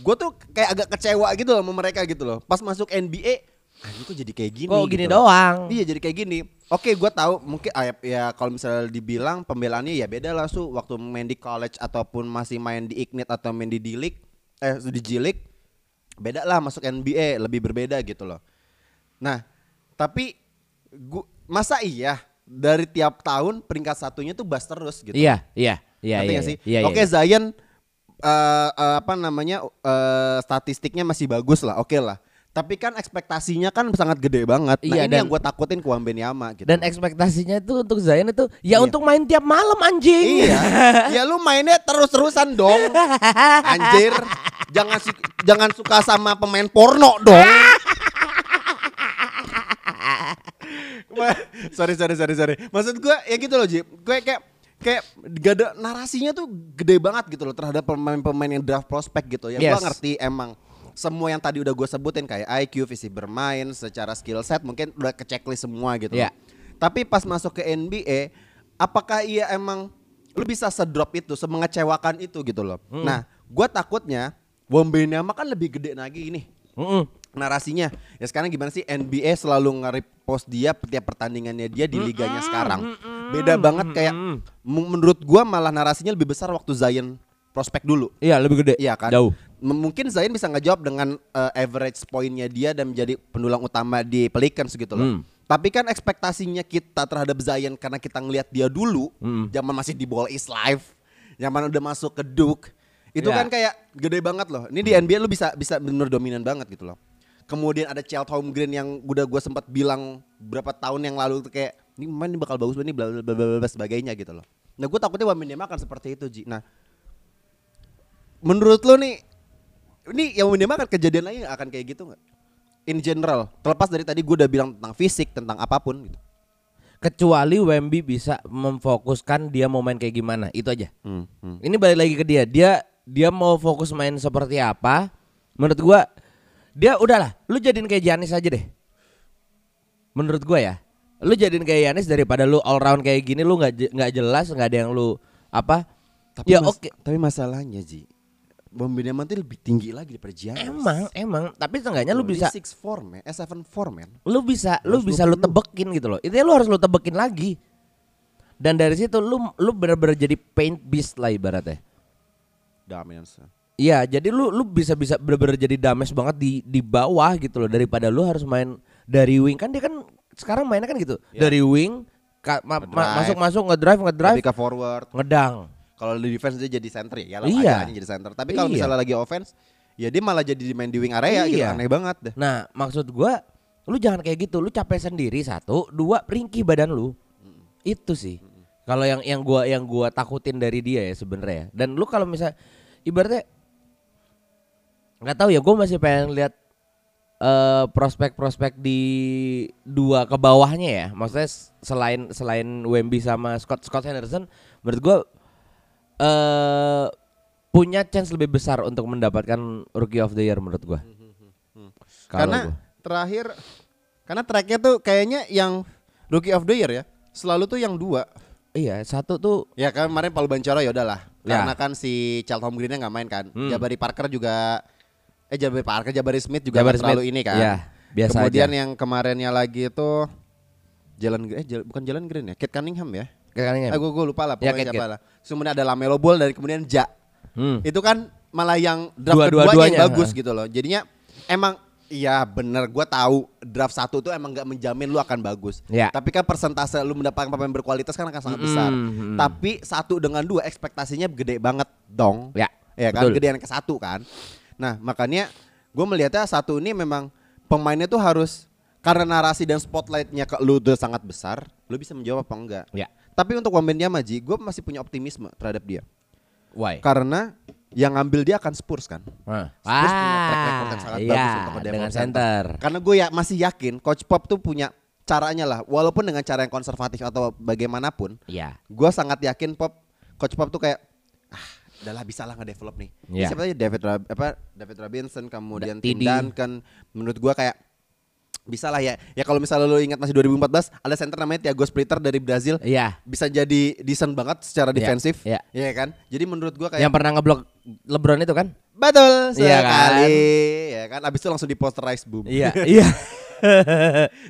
Gue tuh kayak agak kecewa gitu loh sama mereka gitu loh. Pas masuk NBA, kok jadi kayak gini. Kok gini gitu loh. doang? Iya jadi kayak gini. Oke gue tahu mungkin ah, ya, ya kalau misalnya dibilang pembelaannya ya beda lah su waktu main di college ataupun masih main di Ignite atau main di D-League eh di G-League beda lah masuk NBA lebih berbeda gitu loh. Nah tapi gua, masa iya dari tiap tahun peringkat satunya tuh bas terus gitu. Iya, iya, iya, iya. sih? iya, iya, Oke iya. Zion eh, eh, apa namanya eh, statistiknya masih bagus lah, oke lah. Tapi kan ekspektasinya kan sangat gede banget. Nah Iya, ini dan- yang gue takutin ke Wembenyama gitu. Dan ekspektasinya itu untuk Zion itu ya Iya. untuk main tiap malam anjing. Iya, [laughs] ya lu mainnya terus-terusan dong, [laughs] anjir. Jangan jangan suka sama pemain porno dong. Wah, sorry sorry sorry sorry. Maksud gue ya gitu loh Ji. Gue kayak kayak gak ada narasinya tuh gede banget gitu loh terhadap pemain-pemain yang draft prospek gitu ya. Yes. Gue ngerti emang semua yang tadi udah gue sebutin kayak IQ, visi bermain, secara skill set mungkin udah ke checklist semua gitu. Iya. loh. Tapi pas masuk ke NBA, apakah ia emang lu bisa sedrop itu, semengecewakan itu gitu loh. Hmm. Nah, gue takutnya Wembenyama kan lebih gede lagi ini Mm-mm. Narasinya. Ya sekarang gimana sih NBA selalu nge-repost dia setiap pertandingannya dia di liganya sekarang. Beda banget kayak menurut gua malah narasinya lebih besar waktu Zion prospek dulu. Iya, lebih gede. Iya kan? Jauh. M- mungkin Zion bisa ngejawab dengan uh, average poinnya dia dan menjadi pendulang utama di Pelicans gitu loh. Hmm. Tapi kan ekspektasinya kita terhadap Zion karena kita ngelihat dia dulu, Hmm. zaman masih di Ball is Life, zaman udah masuk ke Duke, itu Ya. kan kayak gede banget loh. Ini di NBA lu bisa bisa bener dominan banget gitu loh. Kemudian ada Cheltenham Green yang udah gue sempat bilang berapa tahun yang lalu tuh kayak ini main ini bakal bagus banget nih bla bla bla sebagainya gitu loh. Nah gue takutnya Wembanyama akan seperti itu Ji. Nah menurut lo nih ini yang Wembanyama akan kejadian lagi nggak akan kayak gitu nggak? In general, terlepas dari tadi gue udah bilang tentang fisik, tentang apa pun gitu. Kecuali Wemby bisa memfokuskan dia mau main kayak gimana, itu aja. Hmm, hmm. Ini balik lagi ke dia. Dia dia mau fokus main seperti apa? Menurut gua dia udahlah, lu jadiin kayak Giannis aja deh. Menurut gua ya. Lu jadiin kayak Giannis daripada lu all round kayak gini lu nggak nggak jelas, nggak ada yang lu apa? Tapi ya mas- oke. Tapi masalahnya Ji, Wembanyama tuh lebih tinggi lagi daripada Giannis. Emang, emang, tapi seenggaknya lu bisa 6'4 man, eh 7'4 man. lu bisa lu bisa lu 220. tebekin gitu loh. Itu lu harus lu tebekin lagi. Dan dari situ lu lu bener-bener jadi paint beast lah ibaratnya. Dominance. Iya, jadi lu lu bisa bisa bener-bener jadi dames banget di di bawah gitu loh daripada lu harus main dari wing kan dia kan sekarang mainnya kan gitu. Iya. Dari wing ka- ma- ma- Ngedrive. masuk-masuk ngedrive ngedrive ke forward. ngedang. Kalau di defense dia jadi center ya, iyalah Iya. jadi center. Tapi kalau Iya. misalnya lagi offense, ya dia malah jadi main di wing area gitu. Iya. Aneh banget deh. Nah, maksud gua lu jangan kayak gitu. Lu capek sendiri satu, dua ringkih badan lu. Itu sih. Kalau yang yang gua yang gua takutin dari dia ya sebenarnya. Dan lu kalau misal ibaratnya nggak tahu ya, gua masih pengen lihat eh, prospek-prospek di dua ke bawahnya ya. Maksudnya selain selain Wemby sama Scott Scott Henderson, menurut gua eh punya chance lebih besar untuk mendapatkan Rookie of the Year menurut. Kalau Karena gua. terakhir karena tracknya tuh kayaknya yang rookie of the year ya. Selalu tuh yang dua. Iya, satu tuh Ya kan kemarin Paul Bancaro ya udahlah. Ya. Karena kan si Charlton Greennya nggak main kan. Hmm. Jabari Parker juga eh Jabari Parker, Jabari Smith juga Jabari nggak terlalu Smith, ini kan. ya, biasa Kemudian aja. yang kemarinnya lagi itu Jalan eh Jal- bukan Jalan Green ya, Kate Cunningham ya. kayaknya. Eh, gue, lupa lah Ya, pokoknya Kate, siapa lah. Kemudian ada Lamelo Ball dari kemudian Ja. Hmm. Itu kan malah yang draft Dua- dua-duanya, yang bagus ha. gitu loh. Jadinya emang Iya bener gue tahu draft satu tuh emang nggak menjamin lu akan bagus. Ya. Tapi kan persentase lu mendapatkan pemain berkualitas kan akan sangat besar. Mm-mm. Tapi satu dengan dua ekspektasinya gede banget dong. Ya, Ya kan betul. gedean ke satu kan. Nah makanya gue melihatnya satu ini memang pemainnya tuh harus karena narasi dan spotlightnya ke lu udah sangat besar, lu bisa menjawab apa enggak. Ya. Tapi untuk Wembanyama Maji, gue masih punya optimisme terhadap dia. Why? Karena yang ngambil dia akan Spurs kan. Ah, Spurs punya track record yang sangat iya, bagus untuk dengan center. center. Karena gue ya masih yakin Coach Pop tuh punya caranya lah, walaupun dengan cara yang konservatif atau bagaimanapun, Iya. gue sangat yakin Pop, Coach Pop tuh kayak ah, udahlah bisa lah ngedevelop nih. Iya. Siapa aja David Rab- apa David Robinson, kemudian Tim. Duncan, menurut gue kayak bisa lah ya. Ya kalau misalnya lo ingat masih 2014 ada center namanya Thiago Splitter dari Brazil. Iya. Bisa jadi decent banget secara Iya, defensif. iya. Iya kan? Jadi menurut gue kayak Yang pernah ngeblok LeBron itu kan? Betul Iya sekali, kan? ya kan. Abis itu langsung di posterize boom. Iya, [laughs] iya.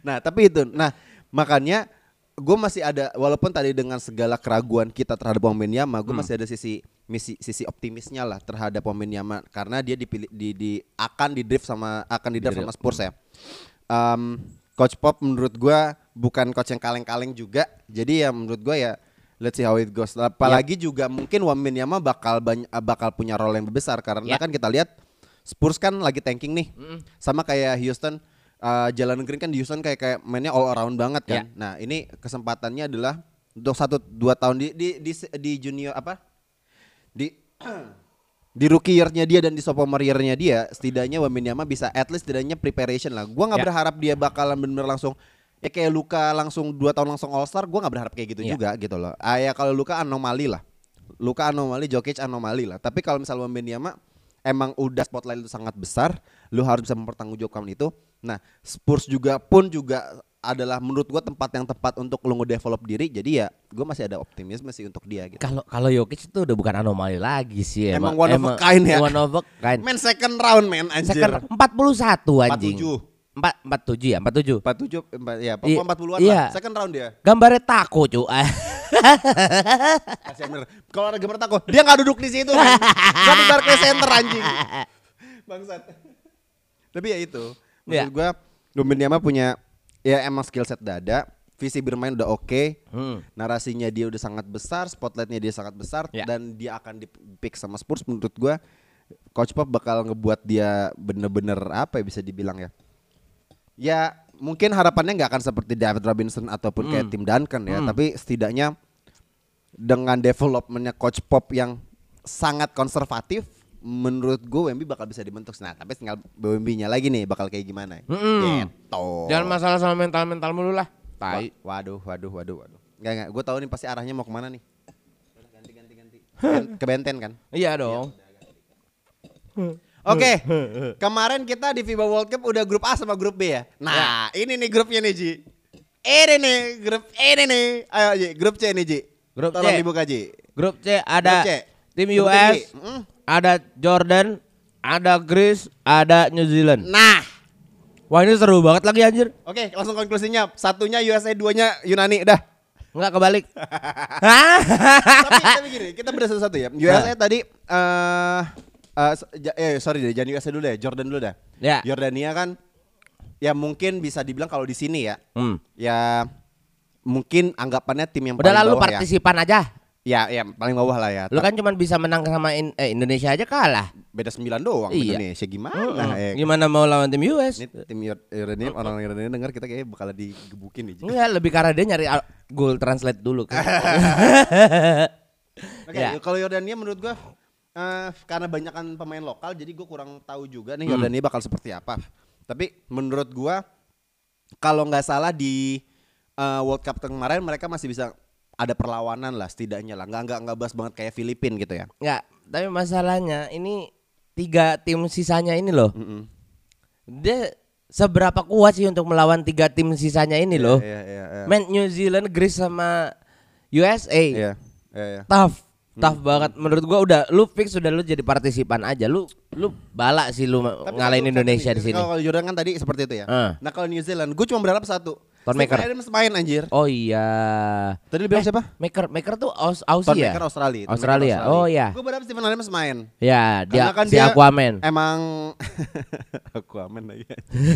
nah tapi itu, nah makanya gue masih ada, walaupun tadi dengan segala keraguan kita terhadap Wembanyama, gue masih ada sisi misi sisi optimisnya lah terhadap Wembanyama karena dia dipilih di, di akan di draft sama akan di draft sama Spurs ya. Em, Coach Pop menurut gue bukan coach yang kaleng-kaleng juga, jadi ya menurut gue ya let's see how it goes. Apalagi juga mungkin Wembanyama bakal banyak, bakal punya role yang besar karena Ya. kan kita lihat Spurs kan lagi tanking nih, sama kayak Houston. Uh, Jalen Green kan di Houston kayak kayak mainnya all around banget kan. Ya. Nah ini kesempatannya adalah untuk satu dua tahun di di di, di junior apa di [clears throat] di rookie year-nya dia dan di sophomore year-nya dia setidaknya Wembanyama bisa at least setidaknya preparation lah. Gua nggak Ya. berharap dia bakalan bener-bener langsung ya kayak Luka langsung dua tahun langsung All Star. Gua nggak berharap kayak gitu Ya. juga gitu loh. Ah ya kalau Luka anomali lah. Luka anomali, Jokic anomali lah. Tapi kalau misalnya Wembanyama emang udah spotlight itu sangat besar, lu harus bisa mempertanggungjawabkan itu. Nah, Spurs juga pun juga adalah menurut gua tempat yang tepat untuk lu ngedevelop diri. Jadi ya gua masih ada optimisme sih untuk dia gitu. Kalau kalau Jokic itu udah bukan anomali lagi sih Emang one of a kind ya? One of a kind. Man second round man anjir. Second 41 anjing. 47. 4 47 ya, 47. 47 empat- ya, Iya, 40-an iya. lah. Second round dia. Gambarnya tako, cu. Bener. Kalau ada gambar tako, dia nggak duduk di situ kan. Gak di Barclays Center anjing. [laughs] Bangsat. Tapi ya itu. Menurut Iya. gua Wembanyama punya ya emang skill set dada, visi bermain udah oke. Hmm. Narasinya dia udah sangat besar, spotlightnya dia sangat besar Ya. dan dia akan di-pick sama Spurs menurut gua Coach Pop bakal ngebuat dia bener-bener apa ya bisa dibilang ya. Ya mungkin harapannya nggak akan seperti David Robinson ataupun kayak Tim Duncan ya, tapi setidaknya dengan developmentnya Coach Pop yang sangat konservatif, menurut gue Wemby bakal bisa dibentuk. Nah, tapi tinggal Wemby-nya lagi nih bakal kayak gimana. Mm-mm. Gitu. Jangan masalah sama mental-mental mulu lah. Wa- Tai. Waduh, waduh, waduh, waduh. Enggak, enggak. Gue tahu nih pasti arahnya mau ke mana nih. Ganti, ganti, ganti. Ke Benten kan? Iya dong. Oke, kemarin kita di FIBA World Cup udah grup A sama grup B ya. Nah, ini nih grupnya nih Ji. Ini nih grup ini nih. Ayo Ji, grup C nih Ji. Grup Tolong C. dibuka Ji. Grup C ada Grup C. tim US. Mm. Ada Jordan, ada Greece, ada New Zealand. Nah, Wah ini seru banget lagi anjir. oke langsung konklusinya. Satunya USA, duanya Yunani. Udah. Enggak kebalik. [laughs] tapi, tapi gini, kita beda satu-satu ya. USA Nah. tadi s- ja- eh sorry deh, jangan USA dulu deh, Jordan dulu dah. Ya. Jordania kan ya mungkin bisa dibilang kalau di sini ya, Hmm. ya mungkin anggapannya tim yang Udah paling lalu bawah ya. partisipan aja. Ya, ya paling bawah lah ya. Lu kan cuman bisa menang sama In- eh, Indonesia aja kalah. beda 9 doang Iya. Indonesia gimana? Mm-mm. ya? Gimana mau lawan tim US? Ini tim Yor- Yordania orang Yordania denger kita kayaknya bakal digebukin nih. Enggak, lebih karena dia nyari al- Google Translate dulu kan. [laughs] Oke, Ya. kalau Yordania menurut gua eh, karena banyakan pemain lokal jadi gua kurang tahu juga Hmm. nih Yordania bakal seperti apa. Tapi menurut gua kalau nggak salah di eh, World Cup kemarin mereka masih bisa ada perlawanan lah setidaknya lah. Nggak nggak nggak bahas banget kayak Filipin gitu ya. Enggak, tapi masalahnya ini tiga tim sisanya ini loh. Mm-mm. Dia seberapa kuat sih untuk melawan tiga tim sisanya ini loh? Iya iya iya. Man New Zealand, Greece sama USA. Iya. Iya iya. Tough, tough banget. Menurut gua udah lu fix sudah lu jadi partisipan aja. Lu lu balak sih lu Tapi ngalahin Indonesia di sini. Kalau Jordan kan tadi seperti itu ya. Eh. Nah kalau New Zealand, gue cuma berharap satu. Maker. Adams main anjir. Oh iya. Tadi lu bilang Eh, siapa? Maker, Maker tuh Aus, Ton Aussie ya? Maker Australia. Ton Australia. Maker Oh iya. Gue berharap Stephen Adams main. Ya, dia Karena kan si dia Aquaman. Emang [laughs] Aquaman lagi.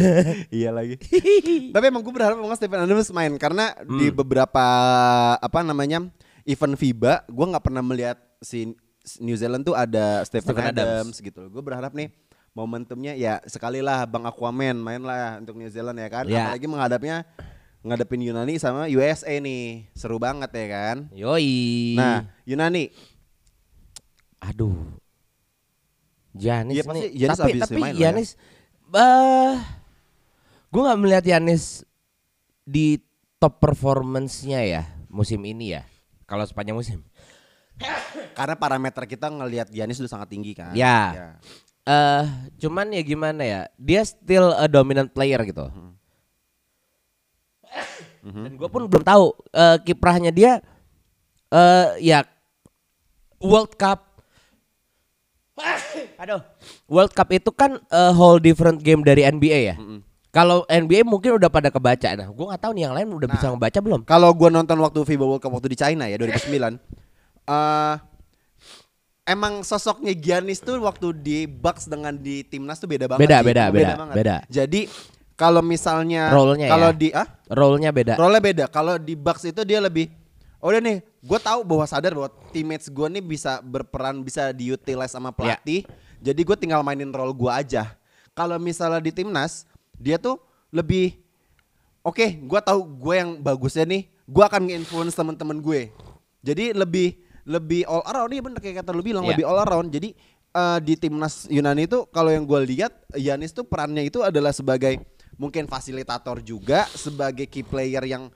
[laughs] iya lagi. [laughs] Tapi emang gue berharap emang Stephen Adams main karena Hmm. di beberapa apa namanya event FIBA gue nggak pernah melihat si New Zealand tuh ada Stephen, Stephen Adams. Adams. gitu. Gue berharap nih momentumnya ya sekali lah Bang Aquaman main lah untuk New Zealand ya kan. Ya. Apalagi menghadapnya ngadepin Yunani sama USA nih. Seru banget ya kan. Yoi. Nah, Yunani aduh. Janis pasti nih. Giannis tapi habis tapi main lah ya. Eh gue nggak melihat Yanis di top performance-nya ya musim ini ya. Kalau sepanjang musim. karena parameter kita ngelihat Giannis udah sangat tinggi kan. Ya. Eh cuman ya gimana ya? Dia still a dominant player gitu. Dan gue pun belum tahu eh, kiprahnya dia eh ya World Cup. [laughs] Aduh, World Cup itu kan a whole different game dari NBA ya. Kalau NBA mungkin udah pada kebaca. Nah, gue nggak tahu nih yang lain udah bisa ngebaca belum. Kalau gua nonton waktu FIBA World Cup waktu di China ya 2009. eh emang sosoknya Giannis tuh waktu di Bucks dengan di timnas tuh beda banget. Beda, sih. beda, beda, banget. beda. Jadi kalau misalnya Role-nya kalau ya. di ah Role-nya beda. role beda. Kalau di Bucks itu dia lebih Oh udah nih, gue tahu bahwa sadar bahwa teammates gue nih bisa berperan, bisa diutilize sama pelatih. Jadi gue tinggal mainin role gue aja. Kalau misalnya di timnas, dia tuh lebih, oke, gue tahu gue yang bagusnya nih, gue akan nge-influence teman-teman gue. Jadi lebih lebih all around, iya bener kayak kata lu bilang Iya. lebih all around. Jadi eh, di timnas Yunani itu kalau yang gue lihat, Yanis tuh perannya itu adalah sebagai mungkin fasilitator juga, sebagai key player yang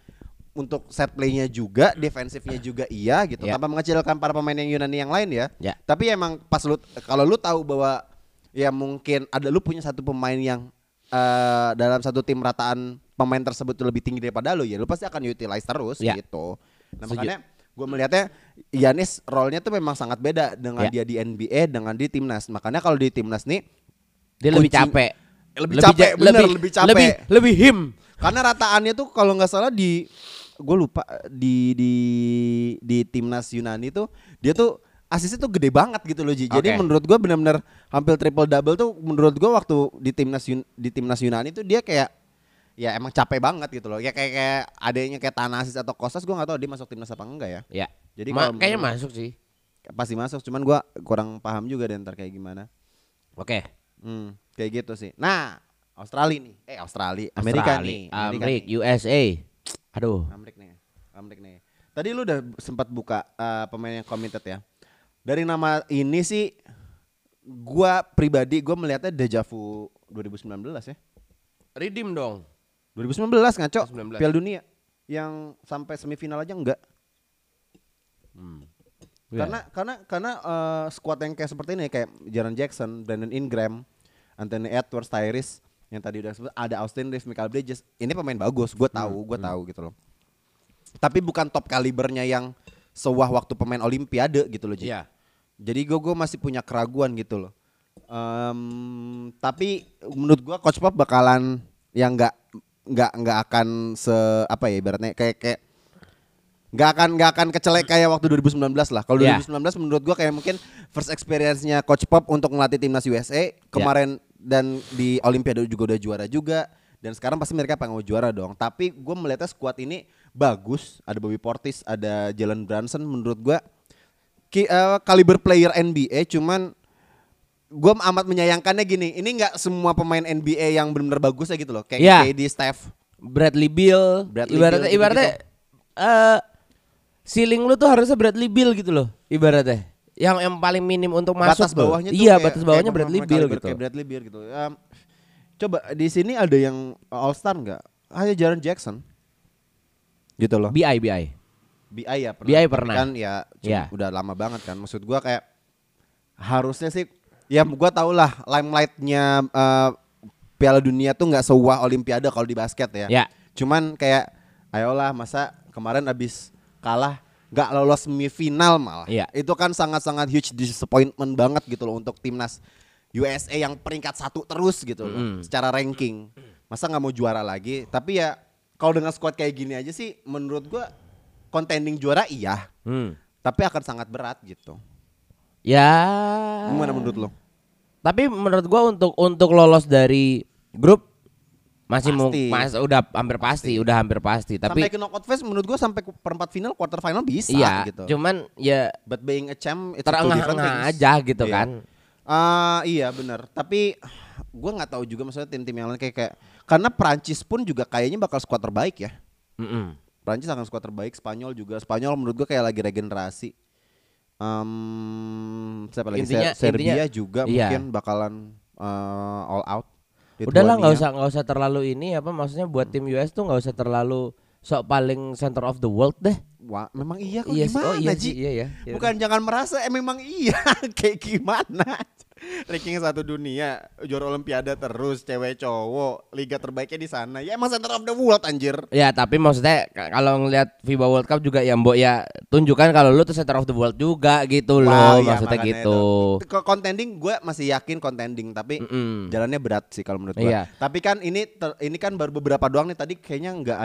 untuk set playnya juga, defensifnya juga iya gitu. Ya. Tanpa mengecilkan para pemain yang Yunani yang lain ya. Ya. Tapi emang pas lu kalau lu tahu bahwa ya mungkin ada lu punya satu pemain yang eh, dalam satu tim rataan pemain tersebut lebih tinggi daripada lu ya, lu pasti akan utilize terus Ya. gitu. Nah, Setuju. makanya gue melihatnya Yanis role-nya tuh memang sangat beda dengan Ya. dia di NBA dengan di timnas. Makanya kalau di timnas nih Dia lebih kunci- capek. Lebih capek, ja- bener, lebih capek. Lebih lebih him. karena rataannya tuh kalau nggak salah di gue lupa di di di timnas Yunani tuh dia tuh asisnya tuh gede banget gitu loh Ji. Jadi Oke. menurut gue benar-benar hampir triple double tuh menurut gue waktu di timnas di timnas Yunani tuh dia kayak ya emang capek banget gitu loh. Ya kayak kayak adanya kayak Tanasis atau Kostas gue nggak tahu dia masuk timnas apa enggak ya. Ya. Jadi Ma- kalau kayaknya masuk sih. Pasti masuk, cuman gue kurang paham juga deh ntar kayak gimana. Oke. Hmm, kayak gitu sih. Nah, Australia nih. Eh, Australia, Amerika Australia, nih. Amerika Amerika, nih. USA. Aduh. Amrik nih, Amrik nih. Tadi lu udah sempat buka eh, pemain yang committed ya. Dari nama ini sih, gua pribadi gua melihatnya deja vu 2019 ya. Redeem dong. 2019 ngaco, 19. Piala Dunia yang sampai semifinal aja enggak. Iya. Karena karena karena eh, squad yang kayak seperti ini kayak Jaron Jackson, Brandon Ingram, Anthony Edwards, Tyrese yang tadi udah sebut ada Austin Reeves, Michael Bridges. Ini pemain bagus, gue tahu, gue tahu gitu loh. Tapi bukan top kalibernya yang sewah waktu pemain Olimpiade gitu loh. Ji. Iya. Jadi gue gue masih punya keraguan gitu loh. Em, tapi menurut gue Coach Pop bakalan yang nggak nggak nggak akan se apa ya ibaratnya kayak kayak nggak akan nggak akan kecelek kayak waktu 2019 lah. Kalau Ya. 2019 menurut gua kayak mungkin first experience-nya Coach Pop untuk ngelatih timnas USA kemarin dan di Olimpiade juga udah juara juga dan sekarang pasti mereka pengen juara dong. Tapi gue melihatnya squad ini bagus. Ada Bobby Portis, ada Jalen Brunson. Menurut gua ki, eh, kaliber player NBA cuman gue amat menyayangkannya gini ini nggak semua pemain NBA yang benar-benar bagus ya gitu loh kayak Iya. KD Steph Bradley Beal, Bradley ibaratnya Beal ibaratnya eh ceiling lu tuh harusnya Bradley Beal gitu loh, ibaratnya. Yang yang paling minim untuk masuk batas bawahnya tuh Iya, kayak- batas bawahnya kayak Bradley Beal gitu. kayak Bradley Beal gitu Em, coba di sini ada yang All Star nggak hanya Jaren Jackson gitu loh BI BI. BI ya pernah. BI pernah. kan ya Iya. udah lama banget kan maksud gua kayak harusnya sih ya gua tau lah limelightnya eh, Piala Dunia tuh nggak sewah Olimpiade kalau di basket ya. Ya. Cuman kayak ayolah masa kemarin abis kalah nggak lolos semifinal malah. Iya. Itu kan sangat-sangat huge disappointment banget gitu loh untuk timnas USA yang peringkat satu terus gitu loh Mm-mm. secara ranking. Masa nggak mau juara lagi? Tapi ya kalau dengan squad kayak gini aja sih menurut gua contending juara iya, Hmm. tapi akan sangat berat gitu. Ya. Gimana menurut lo? Tapi menurut gua untuk untuk lolos dari grup masih mau Pasti. mas udah hampir pasti, udah hampir pasti. sampai Tapi ke knockout phase menurut gua sampai perempat final, quarter final bisa iya, gitu. cuman ya But being a champ different terengah-engah aja gitu Iya. kan. Ah, iya benar. Tapi gua nggak tahu juga maksudnya tim-tim yang lain kayak kayak karena Prancis pun juga kayaknya bakal squad terbaik ya. Mm-mm. Prancis akan squad terbaik, Spanyol juga. Spanyol menurut gua kayak lagi regenerasi. Em, siapa lagi? Intinya- Se- Serbia intinya- juga iya. mungkin bakalan eh, all out. Udahlah nggak Lithuania. usah nggak usah terlalu ini apa maksudnya buat tim US tuh nggak usah terlalu sok paling center of the world deh. Wah, memang iya kok Iya sih, gimana oh iya Ji? sih, iya ya. Ya Bukan jangan merasa eh memang iya [laughs] kayak gimana. Ranking satu dunia, juara olimpiade terus, cewek cowok, liga terbaiknya di sana. Ya emang center of the world anjir. Ya tapi maksudnya kalau ngelihat FIBA World Cup juga ya mbok ya tunjukkan kalau lu tuh center of the world juga gitu loh Wah, iya, maksudnya makanya gitu. itu. Contending gue masih yakin contending tapi Mm-mm. jalannya berat sih kalau menurut gue. Iya. Tapi kan ini ter- ini kan baru beberapa doang nih tadi kayaknya nggak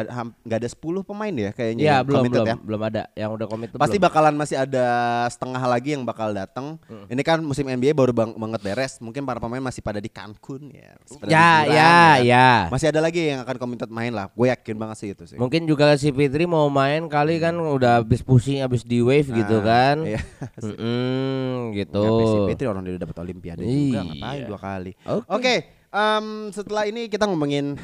nggak ada 10 pemain ya kayaknya Iya yang belum belum ya. belum ada yang udah komit Pasti belum. bakalan masih ada setengah lagi yang bakal datang. Ini kan musim NBA baru bang- banget beres. Mungkin para pemain masih pada di Cancun ya. pada Ya liburan, ya kan. ya. Masih ada lagi yang akan committed main lah. Gue yakin banget sih itu sih. Mungkin juga si Fitri mau main kali kan udah habis pusing habis di wave gitu Nah, kan. Iya. [laughs] Mm-mm, gitu. Ngapain si Fitri orang dia dapat olimpiade juga Iya. ngapain dua kali. Oke. Oke, em, setelah ini kita ngomongin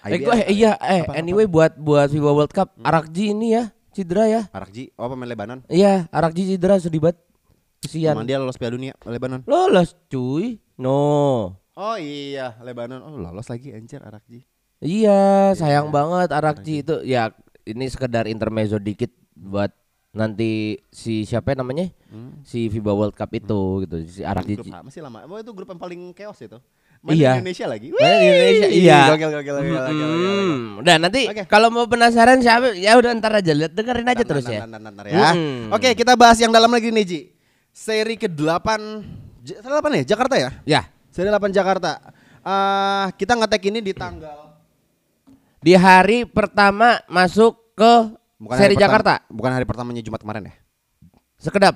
Eh, gua, eh, iya eh Apa, apa, anyway buat buat FIBA World Cup Arakji ini ya cedera ya. Arakji, oh pemain Lebanon. Iya, Arakji cedera sedih banget. Kesian. Emang dia lolos Piala Dunia Lebanon. Lolos cuy. No. Oh iya, Lebanon. Oh lolos lagi anjir Arakji. Iya, sayang banget Arakji itu ya ini sekedar intermezzo dikit buat nanti si siapa namanya? Si FIBA World Cup itu gitu. Si Arakji. Grup A masih lama. Oh itu grup yang paling chaos itu. Iya. di Indonesia lagi. Main di Indonesia, iya. Gokil gokil gokil gokil, gokil, gokil. Hmm, Udah nanti Oke. kalau mau penasaran siapa ya udah ntar aja lihat dengerin aja Ntar, terus ntar, ya. ntar, ntar, ntar ya. Mm-mm. Oke, kita bahas yang dalam lagi nih, Ji. Seri ke-8 J- seri 8 ya? Jakarta ya? Ya, Seri 8 Jakarta. Ah, kita ngetek ini di tanggal di hari pertama masuk ke hari seri pertama- Jakarta. Bukan hari pertamanya Jumat kemarin ya? Sekedap.